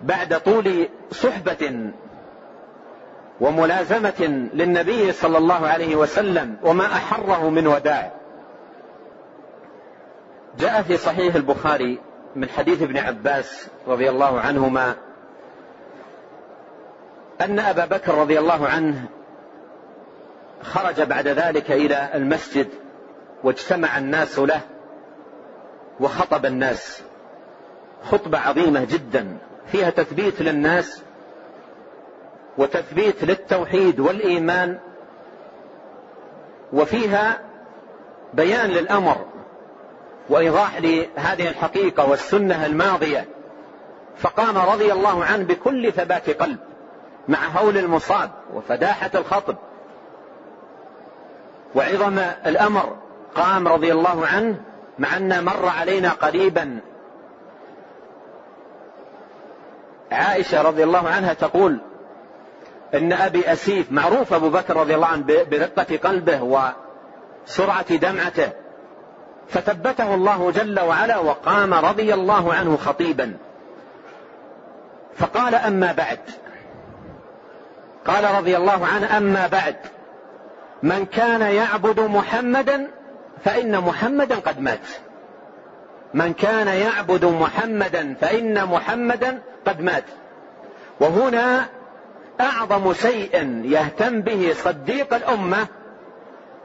بعد طول صحبة وملازمة للنبي صلى الله عليه وسلم وما أحره من وداع جاء في صحيح البخاري من حديث ابن عباس رضي الله عنهما أن أبا بكر رضي الله عنه خرج بعد ذلك إلى المسجد واجتمع الناس له وخطب الناس. خطبة عظيمة جدا فيها تثبيت للناس وتثبيت للتوحيد والإيمان وفيها بيان للأمر وإيضاح لهذه الحقيقة والسنة الماضية. فقام رضي الله عنه بكل ثبات قلب مع هول المصاب وفداحة الخطب. وعظم الأمر قام رضي الله عنه مع أن مر علينا قريبا. عائشة رضي الله عنها تقول إن أبي أسيف معروف أبو بكر رضي الله عنه برقة قلبه وسرعة دمعته فثبته الله جل وعلا وقام رضي الله عنه خطيبا. فقال أما بعد. قال رضي الله عنه أما بعد. من كان يعبد محمدا فإن محمدا قد مات. من كان يعبد محمدا فإن محمدا قد مات. وهنا أعظم شيء يهتم به صديق الأمة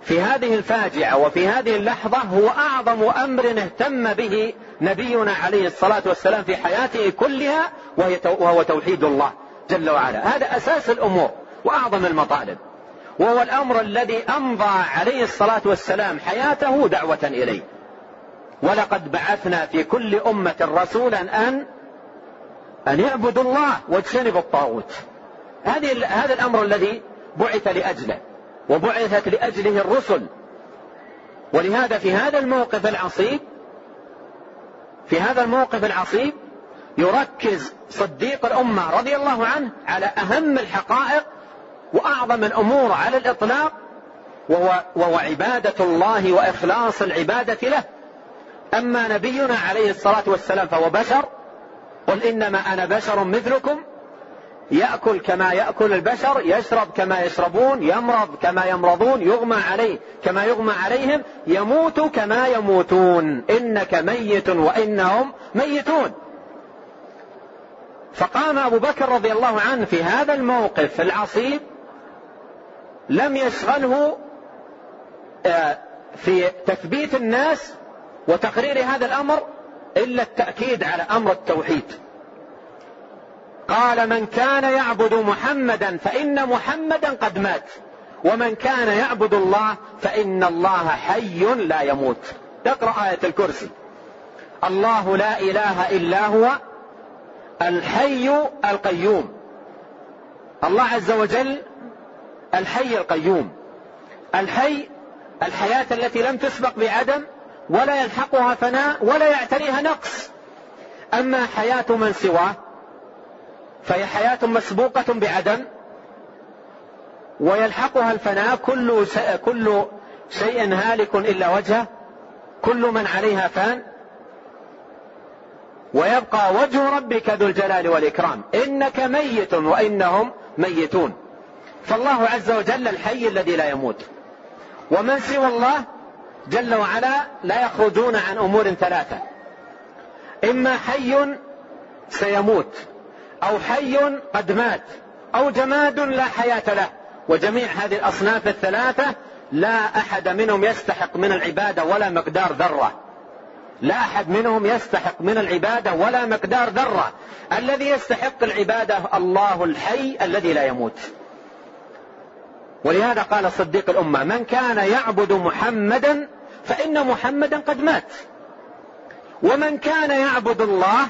في هذه الفاجعة وفي هذه اللحظة هو أعظم أمر اهتم به نبينا عليه الصلاة والسلام في حياته كلها وهو توحيد الله جل وعلا. هذا أساس الأمور وأعظم المطالب. وهو الأمر الذي أمضى عليه الصلاة والسلام حياته دعوة إليه. ولقد بعثنا في كل أمة رسولا أن أن يعبدوا الله واجتنبوا الطاغوت. هذه هذا الأمر الذي بعث لأجله وبعثت لأجله الرسل. ولهذا في هذا الموقف العصيب في هذا الموقف العصيب يركز صديق الأمة رضي الله عنه على أهم الحقائق وأعظم الأمور على الإطلاق وهو, وهو عبادة الله وإخلاص العبادة له. أما نبينا عليه الصلاة والسلام فهو بشر قل إنما أنا بشر مثلكم يأكل كما يأكل البشر يشرب كما يشربون يمرض كما يمرضون يغمى عليه كما يغمى عليهم يموت كما يموتون. إنك ميت وإنهم ميتون. فقام أبو بكر رضي الله عنه في هذا الموقف العصيب لم يشغله آه، في تثبيت الناس وتقرير هذا الأمر إلا التأكيد على أمر التوحيد. قال من كان يعبد محمدا فإن محمدا قد مات. ومن كان يعبد الله فإن الله حي لا يموت. اقرأ آية الكرسي. الله لا إله إلا هو الحي القيوم. الله عز وجل الحي القيوم. الحي الحياة التي لم تسبق بعدم ولا يلحقها فناء ولا يعتريها نقص. أما حياة من سواه فهي حياة مسبوقة بعدم ويلحقها الفناء كل كل شيء هالك إلا وجهه كل من عليها فان ويبقى وجه ربك ذو الجلال والإكرام. إنك ميت وإنهم ميتون. فالله عز وجل الحي الذي لا يموت. ومن سوى الله جل وعلا لا يخرجون عن أمور ثلاثة. إما حي سيموت. أو حي قد مات أو جماد لا حياة له. وجميع هذه الأصناف الثلاثة لا أحد منهم يستحق من العبادة ولا مقدار ذرة. لا أحد منهم يستحق من العبادة ولا مقدار ذرة. الذي يستحق العبادة الله الحي الذي لا يموت. ولهذا قال صديق الأمة من كان يعبد محمدا فإن محمدا قد مات. ومن كان يعبد الله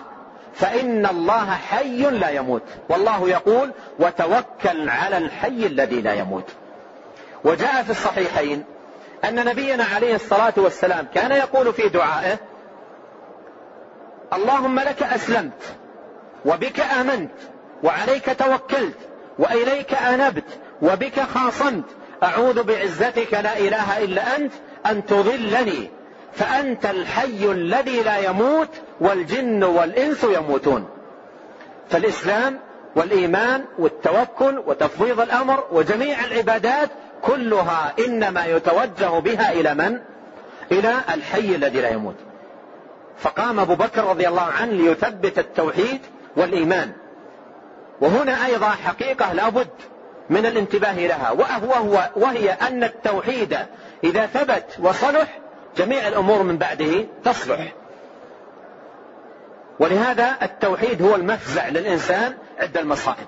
فإن الله حي لا يموت. والله يقول وتوكل على الحي الذي لا يموت. وجاء في الصحيحين أن نبينا عليه الصلاة والسلام كان يقول في دعائه اللهم لك أسلمت وبك آمنت وعليك توكلت وإليك أنبت وبك خاصمت. أعوذ بعزتك لا إله إلا أنت أن تضلني. فأنت الحي الذي لا يموت والجن والإنس يموتون. فالإسلام والإيمان والتوكل وتفويض الأمر وجميع العبادات كلها إنما يتوجه بها إلى من؟ إلى الحي الذي لا يموت. فقام أبو بكر رضي الله عنه ليثبت التوحيد والإيمان. وهنا أيضا حقيقة لا بد من الانتباه لها وهو وهي أن التوحيد إذا ثبت وصلح جميع الأمور من بعده تصلح. ولهذا التوحيد هو المفزع للإنسان عند المصائب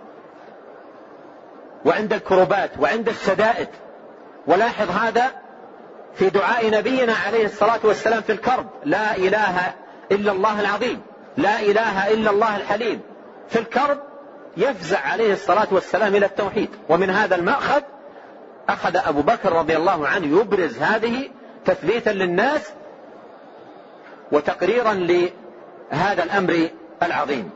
وعند الكربات وعند الشدائد. ولاحظ هذا في دعاء نبينا عليه الصلاة والسلام في الكرب. لا إله إلا الله العظيم. لا إله إلا الله الحليم. في الكرب يفزع عليه الصلاة والسلام إلى التوحيد. ومن هذا المأخذ أخذ أبو بكر رضي الله عنه يبرز هذه تثبيتا للناس وتقريرا لهذا الأمر العظيم.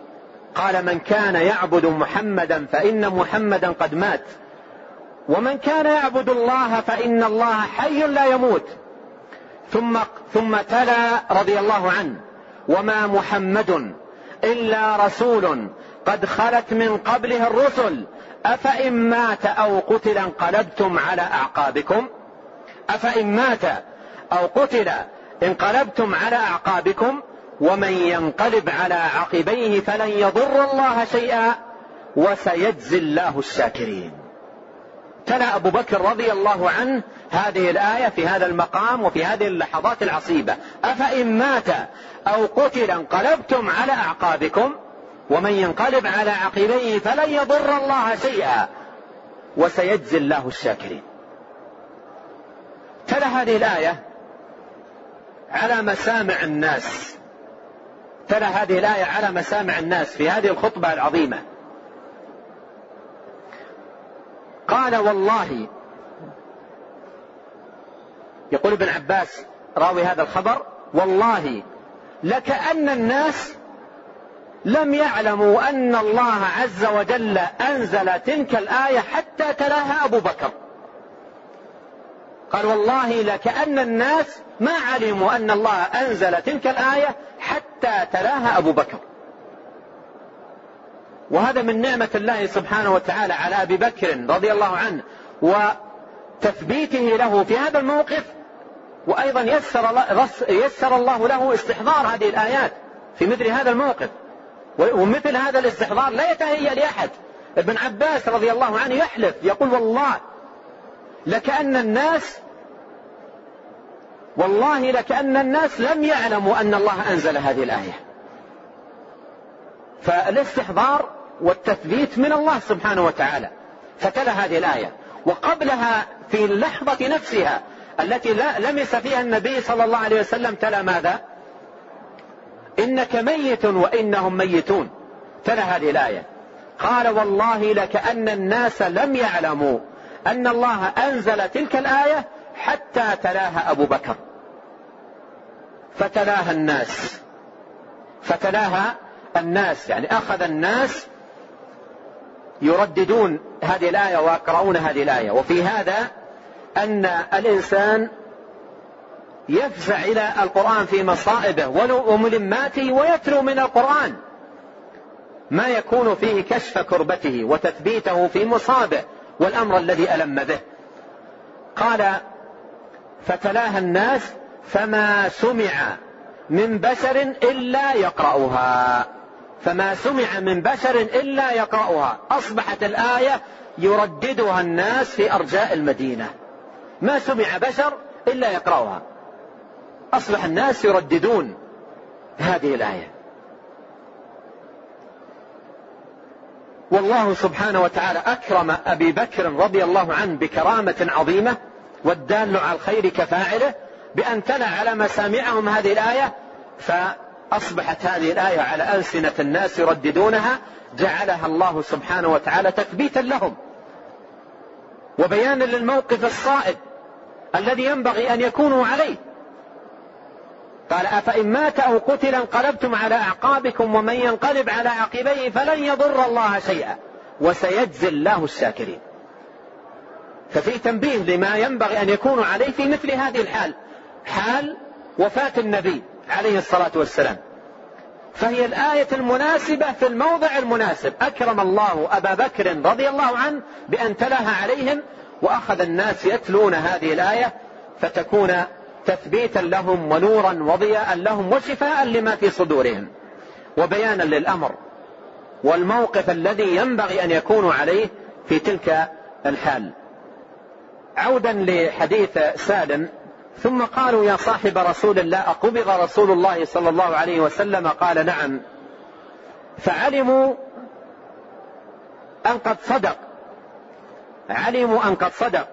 قال من كان يعبد محمدا فإن محمدا قد مات. ومن كان يعبد الله فإن الله حي لا يموت. ثم ثم تلا رضي الله عنه وما محمد إلا رسول قد خلت من قبله الرسل. أفإن مات أو قتل انقلبتم على أعقابكم؟ أفإن مات أو قتل انقلبتم على أعقابكم؟ ومن ينقلب على عقبيه فلن يضر الله شيئا وسيجزي الله الشاكرين. تلا أبو بكر رضي الله عنه هذه الآية في هذا المقام وفي هذه اللحظات العصيبة. أفإن مات أو قتل انقلبتم على أعقابكم ومن ينقلب على عقبيه فلن يضر الله شيئا وسيجزي الله الشاكرين. تلا هذه الآية على مسامع الناس. تلا هذه الآية على مسامع الناس في هذه الخطبة العظيمة. قال والله يقول ابن عباس راوي هذا الخبر والله لكأن الناس لم يعلموا أن الله عز وجل أنزل تلك الآية حتى تلاها أبو بكر. قال والله لكأن الناس ما علموا أن الله أنزل تلك الآية حتى تلاها أبو بكر. وهذا من نعمة الله سبحانه وتعالى على أبي بكر رضي الله عنه وتثبيته له في هذا الموقف وأيضا يسر الله, يسر الله له استحضار هذه الآيات في مثل هذا الموقف. ومثل هذا الاستحضار لا يتهيأ لأحد. ابن عباس رضي الله عنه يحلف يقول والله لكأن الناس والله لكأن الناس لم يعلموا أن الله أنزل هذه الآية. فالاستحضار والتثبيت من الله سبحانه وتعالى. فتلا هذه الآية. وقبلها في اللحظة نفسها التي لمس فيها النبي صلى الله عليه وسلم تلا ماذا؟ إنك ميت وإنهم ميتون. تلا هذه الآية. قال والله لكأن الناس لم يعلموا أن الله أنزل تلك الآية حتى تلاها أبو بكر. فتلاها الناس. فتلاها الناس يعني أخذ الناس يرددون هذه الآية ويقرؤون هذه الآية. وفي هذا أن الإنسان يفزع إلى القرآن في مصائبه وملماته ويتلو من القرآن. ما يكون فيه كشف كربته وتثبيته في مصابه. والأمر الذي ألم به. قال فتلاها الناس فما سمع من بشر إلا يقرأها. فما سمع من بشر إلا يقرأها. أصبحت الآية يرددها الناس في أرجاء المدينة. ما سمع بشر إلا يقرأها. أصبح الناس يرددون هذه الآية. والله سبحانه وتعالى أكرم أبي بكر رضي الله عنه بكرامة عظيمة والدال على الخير كفاعله بأن تلا على مسامعهم هذه الآية فأصبحت هذه الآية على ألسنة الناس يرددونها جعلها الله سبحانه وتعالى تثبيتا لهم. وبيانا للموقف الصائب الذي ينبغي أن يكونوا عليه. قال أفإن مات أو قتل انقلبتم على أعقابكم ومن ينقلب على عقبيه فلن يضر الله شيئا. وسيجزي الله الشاكرين. ففي تنبيه لما ينبغي أن يكونوا عليه في مثل هذه الحال. حال وفاة النبي عليه الصلاة والسلام. فهي الآية المناسبة في الموضع المناسب. أكرم الله أبا بكر رضي الله عنه بأن تلاها عليهم وأخذ الناس يتلون هذه الآية فتكون تثبيتا لهم ونورا وضياء لهم وشفاء لما في صدورهم. وبيانا للأمر والموقف الذي ينبغي أن يكونوا عليه في تلك الحال. عودا لحديث سالم ثم قالوا يا صاحب رسول الله أقبض رسول الله صلى الله عليه وسلم؟ قال نعم. فعلموا أن قد صدق. علموا أن قد صدق.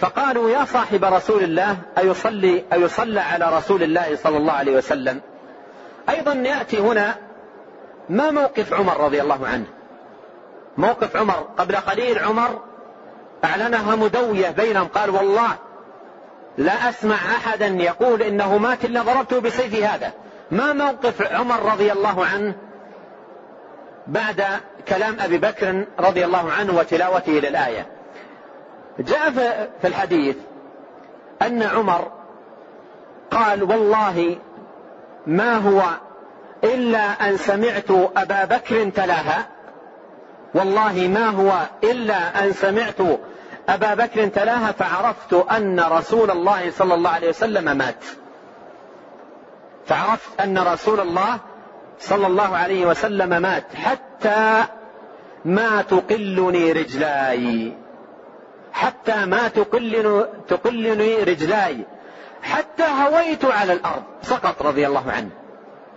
فقالوا يا صاحب رسول الله أيصلي أيصلى على رسول الله صلى الله عليه وسلم. أيضا يأتي هنا ما موقف عمر رضي الله عنه. موقف عمر قبل قليل عمر أعلنها مدوية بينهم قال والله لا أسمع أحدا يقول إنه مات إلا ضربته بسيف هذا. ما موقف عمر رضي الله عنه بعد كلام أبي بكر رضي الله عنه وتلاوته للآية؟ جاء في الحديث أن عمر قال والله ما هو إلا أن سمعت أبا بكر تلاها. والله ما هو إلا أن سمعت أبا بكر تلاها فعرفت أن رسول الله صلى الله عليه وسلم مات. فعرفت أن رسول الله صلى الله عليه وسلم مات حتى ما تقلني رجلاي. حتى ما تقلن تقلني رجلاي. حتى هويت على الأرض سقط رضي الله عنه.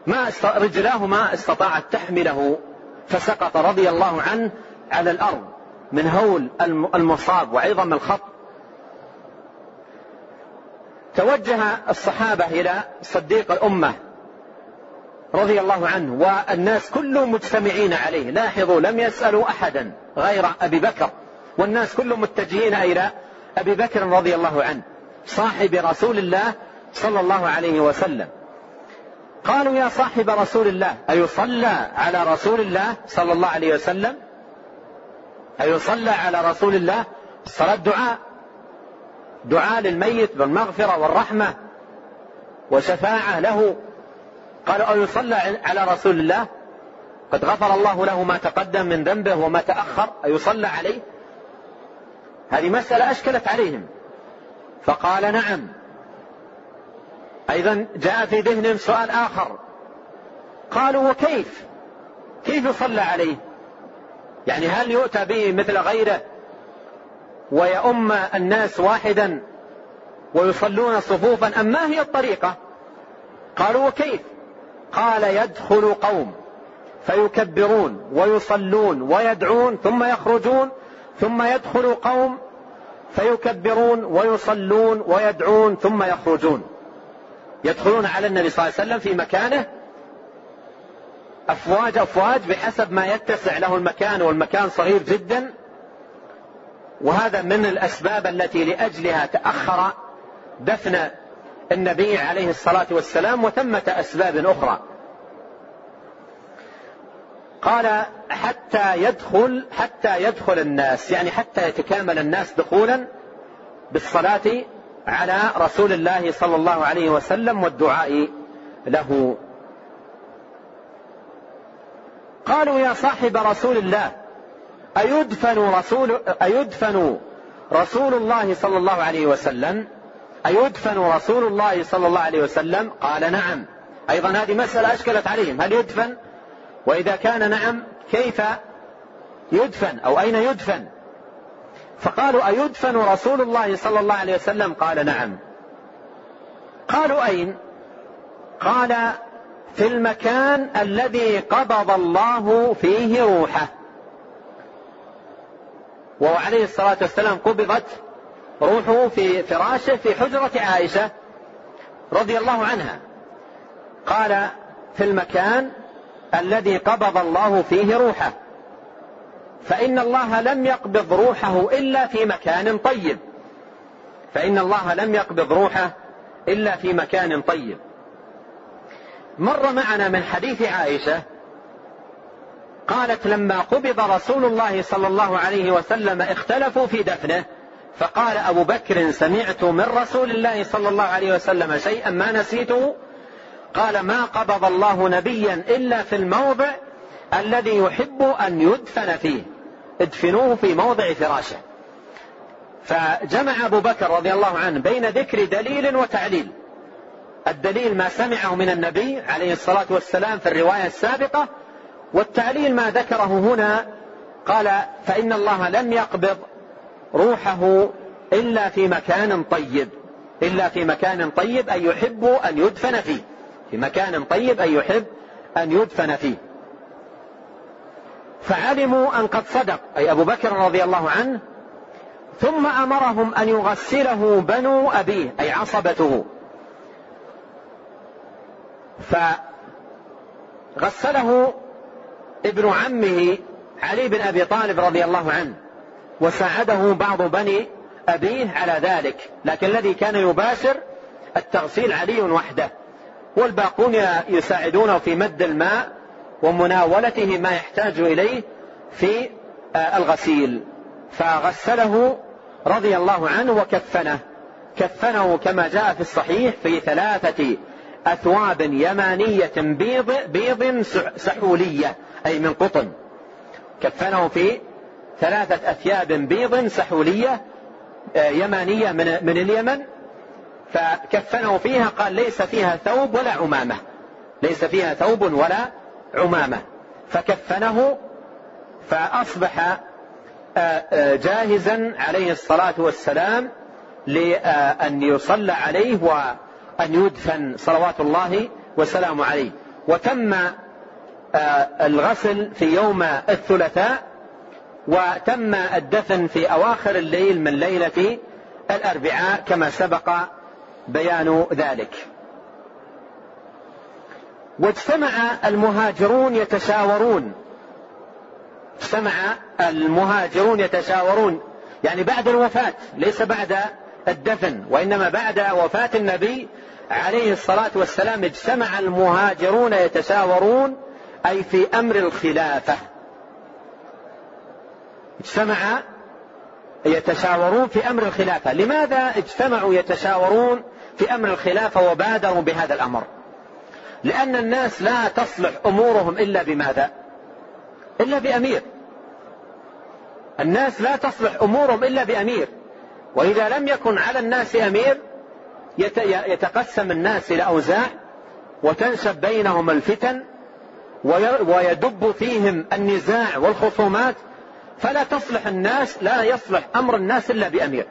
ما رجلاه ما استطاعت تحمله فسقط رضي الله عنه على الأرض. من هول المصاب وعظم الخط. توجه الصحابة إلى صديق الأمة رضي الله عنه والناس كلهم مجتمعين عليه. لاحظوا لم يسألوا أحدا غير أبي بكر. والناس كلهم متجهين إلى أبي بكر رضي الله عنه صاحب رسول الله صلى الله عليه وسلم. قالوا يا صاحب رسول الله أيصلى على رسول الله صلى الله عليه وسلم؟ أيصلى على رسول الله؟ الصلاة دعاء. دعاء للميت بالمغفرة والرحمة وشفاعة له. قالوا أو يصلى على رسول الله؟ قد غفر الله له ما تقدم من ذنبه وما تأخر أيصلى عليه؟ هذه مسألة أشكلت عليهم. فقال نعم. أيضا جاء في ذهنهم سؤال آخر. قالوا وكيف؟ كيف يصلى عليه؟ يعني هل يؤتى به مثل غيره ويؤم الناس واحدا ويصلون صفوفا أم ما هي الطريقة؟ قالوا وكيف؟ قال يدخل قوم فيكبرون ويصلون ويدعون ثم يخرجون ثم يدخل قوم فيكبرون ويصلون ويدعون ثم يخرجون. يدخلون على النبي صلى الله عليه وسلم في مكانه أفواج أفواج بحسب ما يتسع له المكان والمكان صغير جدا. وهذا من الأسباب التي لأجلها تأخر دفن النبي عليه الصلاة والسلام وثمة أسباب أخرى. قال حتى يدخل حتى يدخل الناس يعني حتى يتكامل الناس دخولا بالصلاة على رسول الله صلى الله عليه وسلم والدعاء له. قالوا يا صاحب رسول الله أيدفن رسول أيدفن رسول الله صلى الله عليه وسلم؟ أيدفن رسول الله صلى الله عليه وسلم؟ قال نعم. أيضا هذه مسألة أشكلت عليهم. هل يدفن؟ وإذا كان نعم كيف يدفن؟ أو أين يدفن؟ فقالوا أيدفن رسول الله صلى الله عليه وسلم؟ قال نعم. قالوا أين؟ قال في المكان الذي قبض الله فيه روحه. وهو عليه الصلاة والسلام قبضت روحه في فراشه في حجرة عائشة رضي الله عنها. قال في المكان الذي قبض الله فيه روحه. فإن الله لم يقبض روحه إلا في مكان طيب. فإن الله لم يقبض روحه إلا في مكان طيب. مر معنا من حديث عائشة قالت لما قبض رسول الله صلى الله عليه وسلم اختلفوا في دفنه فقال أبو بكر سمعت من رسول الله صلى الله عليه وسلم شيئا ما نسيته؟ قال ما قبض الله نبيا إلا في الموضع الذي يحب أن يدفن فيه. ادفنوه في موضع فراشه. فجمع أبو بكر رضي الله عنه بين ذكر دليل وتعليل. الدليل ما سمعه من النبي عليه الصلاة والسلام في الرواية السابقة والتعليل ما ذكره هنا قال فإن الله لم يقبض روحه إلا في مكان طيب إلا في مكان طيب أن يحب أن يدفن فيه. في مكان طيب أن يحب أن يدفن فيه. فعلموا أن قد صدق أي أبو بكر رضي الله عنه ثم أمرهم أن يغسله بنو أبيه أي عصبته. فغسله ابن عمه علي بن أبي طالب رضي الله عنه وساعده بعض بني أبيه على ذلك. لكن الذي كان يباشر التغسيل علي وحده. والباقون يساعدونه في مد الماء ومناولته ما يحتاج إليه في آه، الغسيل. فغسله رضي الله عنه وكفنه. كفنه كما جاء في الصحيح في ثلاثة أثواب يمانية بيض بيض سحولية أي من قطن. كفنه في ثلاثة أثياب بيض سحولية آه، يمانية من, من اليمن فكفنه فيها قال ليس فيها ثوب ولا عمامة. ليس فيها ثوب ولا عمامة. فكفنه فأصبح آه، آه، جاهزا عليه الصلاة والسلام لأن يصلى عليه وأن يدفن صلوات الله وسلامه عليه. وتم الغسل في يوم الثلاثاء وتم الدفن في أواخر الليل من ليلة الأربعاء كما سبق بيان ذلك. واجتمع المهاجرون يتشاورون. اجتمع المهاجرون يتشاورون. يعني بعد الوفاة ليس بعد الدفن وإنما بعد وفاة النبي عليه الصلاة والسلام اجتمع المهاجرون يتشاورون أي في أمر الخلافة. اجتمع يتشاورون في أمر الخلافة، لماذا اجتمعوا يتشاورون؟ في أمر الخلافه وبادروا بهذا الأمر؟ لأن الناس لا تصلح أمورهم إلا بماذا؟ إلا بأمير. الناس لا تصلح أمورهم إلا بأمير، وإذا لم يكن على الناس أمير يتقسم الناس إلى أوزاع وتنشب بينهم الفتن ويدب فيهم النزاع والخصومات فلا تصلح الناس لا يصلح أمر الناس إلا بأمير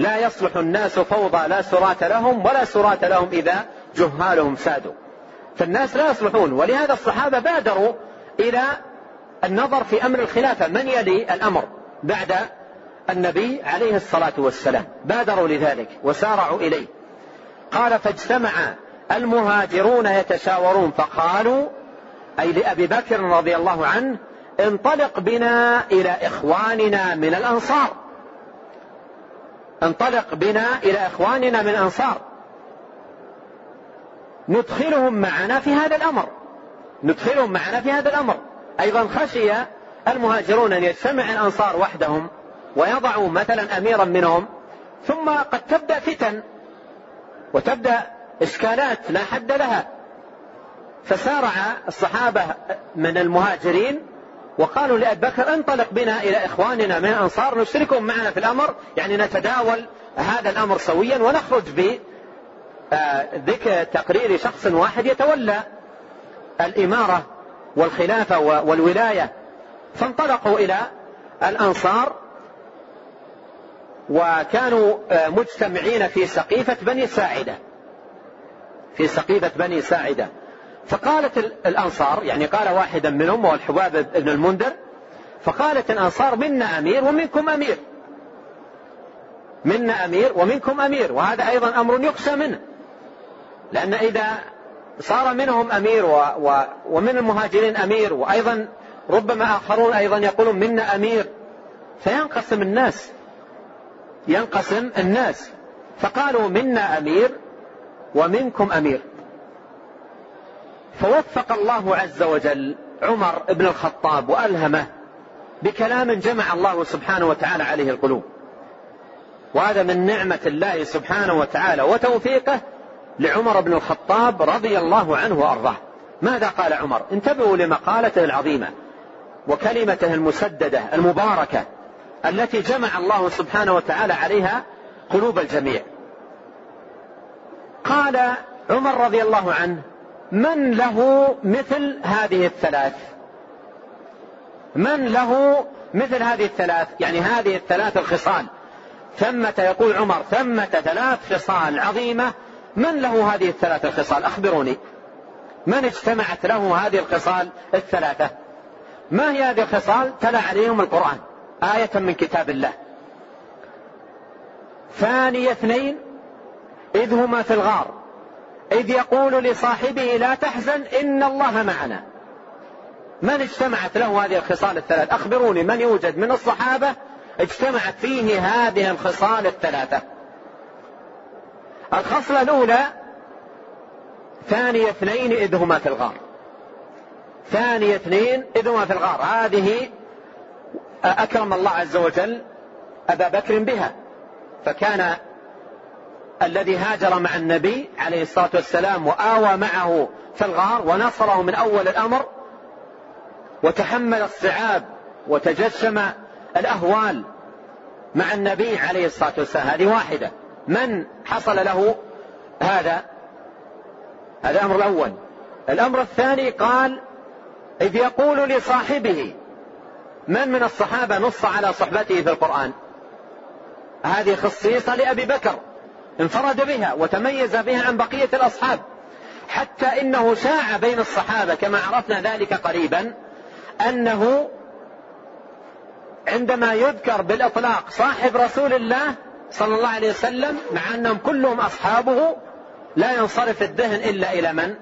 لا يصلح الناس فوضى لا سرات لهم ولا سرات لهم إذا جهالهم سادوا. فالناس لا يصلحون ولهذا الصحابة بادروا إلى النظر في أمر الخلافة من يلي الأمر بعد النبي عليه الصلاة والسلام. بادروا لذلك وسارعوا إليه. قال فاجتمع المهاجرون يتشاورون فقالوا أي لأبي بكر رضي الله عنه انطلق بنا إلى إخواننا من الأنصار. انطلق بنا إلى إخواننا من الأنصار. ندخلهم معنا في هذا الأمر. ندخلهم معنا في هذا الأمر. أيضا خشي المهاجرون أن يجتمع الأنصار وحدهم ويضعوا مثلا اميرا منهم. ثم قد تبدأ فتن وتبدأ إشكالات لا حد لها. فسارع الصحابة من المهاجرين وقالوا لأبي بكر انطلق بنا إلى إخواننا من الأنصار نشركهم معنا في الأمر يعني نتداول هذا الأمر سويا ونخرج ب ذكر تقرير شخص واحد يتولى الإمارة والخلافة والولاية. فانطلقوا إلى الأنصار وكانوا مجتمعين في سقيفة بني ساعدة. في سقيفة بني ساعدة. فقالت الأنصار يعني قال واحدا منهم وهو الحباب بن المنذر فقالت الأنصار منا أمير ومنكم أمير. منا أمير ومنكم أمير وهذا أيضا أمر يخشى منه. لأن إذا صار منهم أمير و و ومن المهاجرين أمير وأيضا ربما آخرون أيضا يقولون منا أمير فينقسم الناس. ينقسم الناس. فقالوا منا أمير ومنكم أمير. فوفق الله عز وجل عمر بن الخطاب وألهمه بكلام جمع الله سبحانه وتعالى عليه القلوب. وهذا من نعمة الله سبحانه وتعالى وتوفيقه لعمر بن الخطاب رضي الله عنه وأرضاه. ماذا قال عمر؟ انتبهوا لمقالته العظيمة وكلمته المسددة المباركة التي جمع الله سبحانه وتعالى عليها قلوب الجميع. قال عمر رضي الله عنه من له مثل هذه الثلاث؟ من له مثل هذه الثلاث؟ يعني هذه الثلاث الخصال. ثمة يقول عمر ثمة ثلاث خصال عظيمة. من له هذه الثلاث الخصال؟ أخبروني. من اجتمعت له هذه الخصال الثلاثة؟ ما هي هذه الخصال؟ تلا عليهم القرآن. آية من كتاب الله. ثاني اثنين إذ هما في الغار. إذ يقول لصاحبه لا تحزن إن الله معنا. من اجتمعت له هذه الخصال الثلاث؟ أخبروني من يوجد من الصحابة اجتمعت فيه هذه الخصال الثلاثة. الخصلة الأولى ثاني اثنين إذ هما في الغار. ثاني اثنين إذ هما في الغار. هذه أكرم الله عز وجل أبا بكر بها. فكان الذي هاجر مع النبي عليه الصلاة والسلام وآوى معه في الغار ونصره من أول الأمر وتحمل الصعاب وتجشم الأهوال مع النبي عليه الصلاة والسلام. هذه واحدة. من حصل له هذا؟ هذا الأمر الأول. الأمر الثاني قال إذ يقول لصاحبه من من الصحابة نص على صحبته في القرآن؟ هذه خصيصة لأبي بكر. انفرد بها وتميز بها عن بقية الأصحاب حتى إنه شاع بين الصحابة كما عرفنا ذلك قريبا أنه عندما يذكر بالإطلاق صاحب رسول الله صلى الله عليه وسلم مع أنهم كلهم أصحابه لا ينصرف الذهن إلا إلى من؟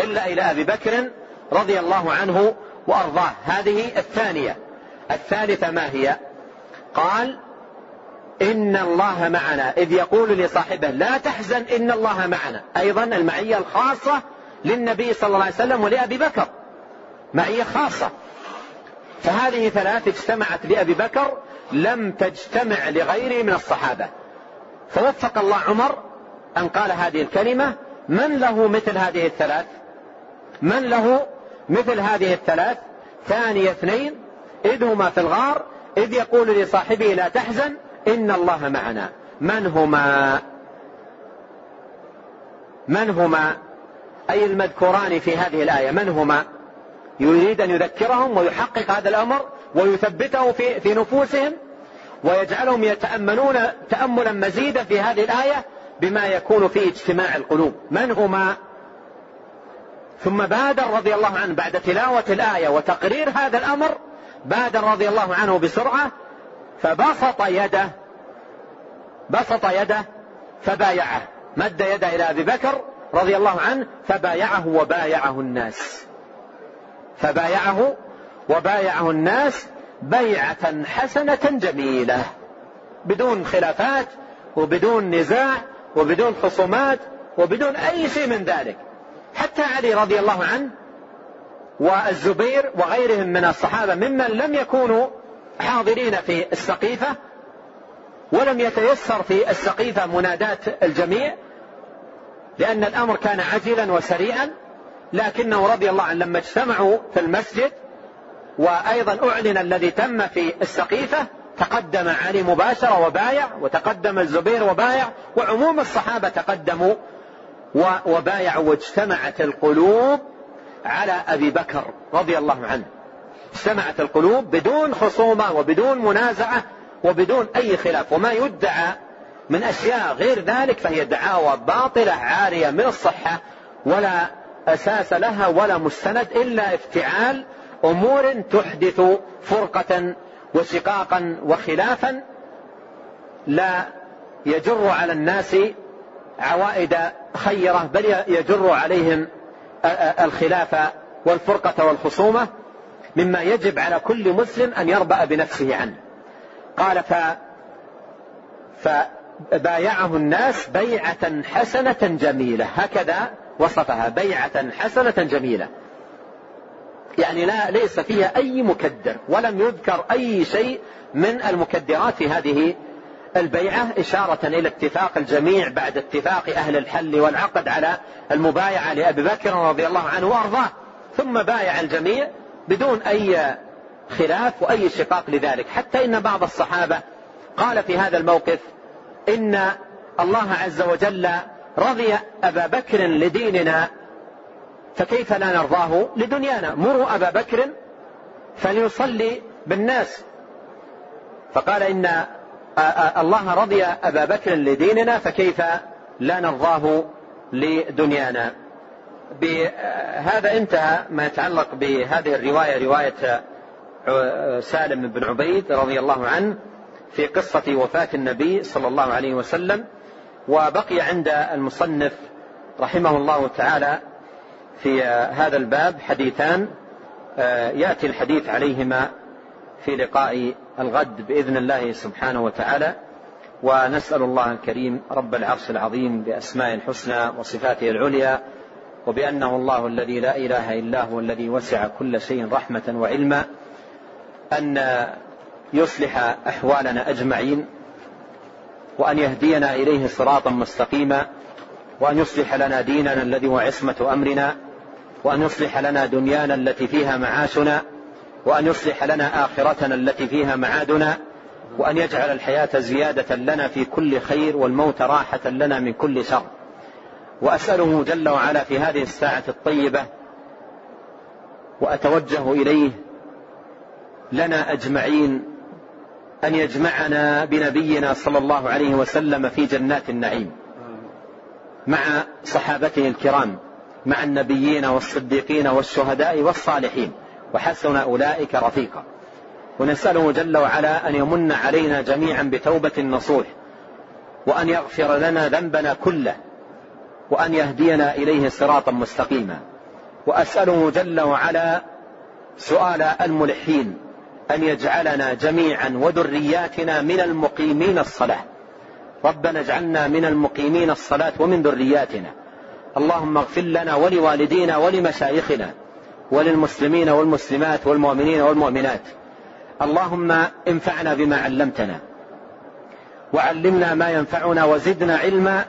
إلا إلى أبي بكر رضي الله عنه وأرضاه هذه الثانية الثالثة ما هي؟ قال إن الله معنا. إذ يقول لصاحبه لا تحزن إن الله معنا. أيضا المعية الخاصة للنبي صلى الله عليه وسلم ولأبي بكر. معية خاصة. فهذه ثلاث اجتمعت لأبي بكر لم تجتمع لغيره من الصحابة. فوفق الله عمر أن قال هذه الكلمة. من له مثل هذه الثلاث؟ من له مثل هذه الثلاث؟ ثاني اثنين. إذ هما في الغار. إذ يقول لصاحبه لا تحزن إن الله معنا. من هما؟ من هما؟ أي المذكوران في هذه الآية؟ من هما؟ يريد أن يذكرهم ويحقق هذا الأمر ويثبته في, في نفوسهم ويجعلهم يتأملون تأملا مزيدا في هذه الآية بما يكون في اجتماع القلوب. من هما؟ ثم بادر رضي الله عنه بعد تلاوة الآية وتقرير هذا الأمر بادر رضي الله عنه بسرعة فبسط يده بسط يده فبايعه مد يده إلى أبي بكر رضي الله عنه فبايعه وبايعه الناس. فبايعه وبايعه الناس بيعة حسنة جميلة بدون خلافات وبدون نزاع وبدون خصومات وبدون أي شيء من ذلك. حتى علي رضي الله عنه والزبير وغيرهم من الصحابة ممن لم يكونوا حاضرين في السقيفة ولم يتيسر في السقيفة مناداة الجميع لأن الأمر كان عجلا وسريعا لكنه رضي الله عنه لما اجتمعوا في المسجد وأيضا أعلن الذي تم في السقيفة تقدم علي مباشرة وبايع وتقدم الزبير وبايع وعموم الصحابة تقدموا وبايعوا واجتمعت القلوب على أبي بكر رضي الله عنه. اجتمعت القلوب بدون خصومة وبدون منازعة وبدون أي خلاف. وما يدعى من أشياء غير ذلك فهي دعاوى باطلة عارية من الصحة ولا أساس لها ولا مستند إلا افتعال أمور تحدث فرقة وشقاقا وخلافا لا يجر على الناس عوائد خيرة بل يجر عليهم الخلاف والفرقة والخصومة. مما يجب على كل مسلم أن يربأ بنفسه عنه. قال ف فبايعه الناس بيعة حسنة جميلة. هكذا وصفها بيعة حسنة جميلة. يعني لا ليس فيها أي مكدر ولم يذكر أي شيء من المكدرات في هذه البيعة إشارة إلى اتفاق الجميع بعد اتفاق أهل الحل والعقد على المبايعة لأبي بكر رضي الله عنه وأرضاه. ثم بايع الجميع بدون أي خلاف وأي شقاق لذلك. حتى إن بعض الصحابة قال في هذا الموقف إن الله عز وجل رضي أبا بكر لديننا فكيف لا نرضاه لدنيانا؟ مروا أبا بكر فليصلي بالناس. فقال إن الله رضي أبا بكر لديننا فكيف لا نرضاه لدنيانا؟ بهذا انتهى ما يتعلق بهذه الرواية رواية سالم بن عبيد رضي الله عنه في قصة وفاة النبي صلى الله عليه وسلم وبقي عند المصنف رحمه الله تعالى في هذا الباب حديثان آه، يأتي الحديث عليهما في لقاء الغد بإذن الله سبحانه وتعالى ونسأل الله الكريم رب العرش العظيم بأسماء الحسنى وصفاته العليا وبأنه الله الذي لا إله إلا هو الذي وسع كل شيء رحمة وعلما أن يصلح أحوالنا أجمعين وأن يهدينا إليه صراطا مستقيما وأن يصلح لنا ديننا الذي هو عصمة أمرنا وأن يصلح لنا دنيانا التي فيها معاشنا وأن يصلح لنا آخرتنا التي فيها معادنا وأن يجعل الحياة زيادة لنا في كل خير والموت راحة لنا من كل شر. وأسأله جل وعلا في هذه الساعة الطيبة وأتوجه إليه لنا أجمعين أن يجمعنا بنبينا صلى الله عليه وسلم في جنات النعيم مع صحابته الكرام مع النبيين والصديقين والشهداء والصالحين وحسن أولئك رفيقا. ونسأله جل وعلا أن يمن علينا جميعا بتوبة نصوح وأن يغفر لنا ذنبنا كله وأن يهدينا إليه صراطا مستقيما. وأسأله جل وعلا سؤال الملحين أن يجعلنا جميعا وذرياتنا من المقيمين الصلاة. ربنا اجعلنا من المقيمين الصلاة ومن ذرياتنا. اللهم اغفر لنا ولوالدينا ولمشايخنا وللمسلمين والمسلمات والمؤمنين والمؤمنات. اللهم انفعنا بما علمتنا. وعلمنا ما ينفعنا وزدنا علما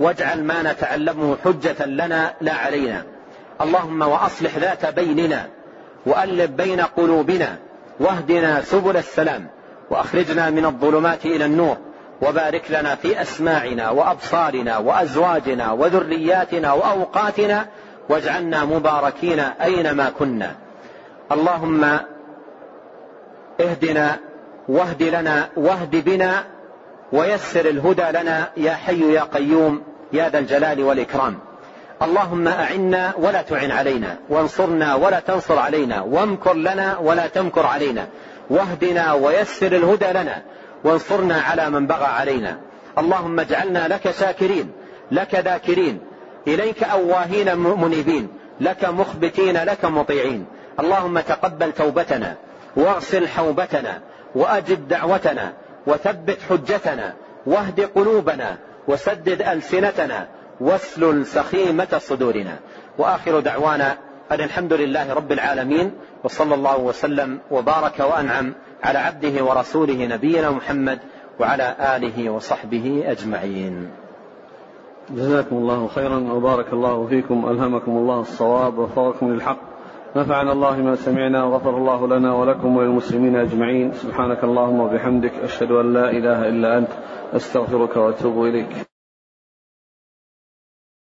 واجعل ما نتعلمه حجة لنا لا علينا. اللهم وأصلح ذات بيننا وألف بين قلوبنا واهدنا سبل السلام وأخرجنا من الظلمات إلى النور وبارك لنا في أسماعنا وأبصارنا وأزواجنا وذرياتنا وأوقاتنا واجعلنا مباركين أينما كنا. اللهم اهدنا واهد لنا واهد بنا ويسر الهدى لنا يا حي يا قيوم يا ذا الجلال والإكرام. اللهم أعنا ولا تعن علينا وانصرنا ولا تنصر علينا وامكر لنا ولا تمكر علينا. واهدنا ويسر الهدى لنا وانصرنا على من بغى علينا. اللهم اجعلنا لك شاكرين لك ذاكرين إليك أواهين منيبين لك مخبتين لك مطيعين. اللهم تقبل توبتنا واغسل حوبتنا وأجب دعوتنا. وثبت حجتنا واهد قلوبنا وسدد ألسنتنا واسلل سخيمة صدورنا وآخر دعوانا أن الحمد لله رب العالمين وصلى الله وسلم وبارك وأنعم على عبده ورسوله نبينا محمد وعلى آله وصحبه أجمعين. جزاكم الله خيرا وبارك الله فيكم ألهمكم الله الصواب ووفقكم للحق. نفعنا الله ما سمعنا وغفر الله لنا ولكم وللمسلمين أجمعين سبحانك اللهم وبحمدك أشهد أن لا إله إلا أنت أستغفرك وأتوب إليك.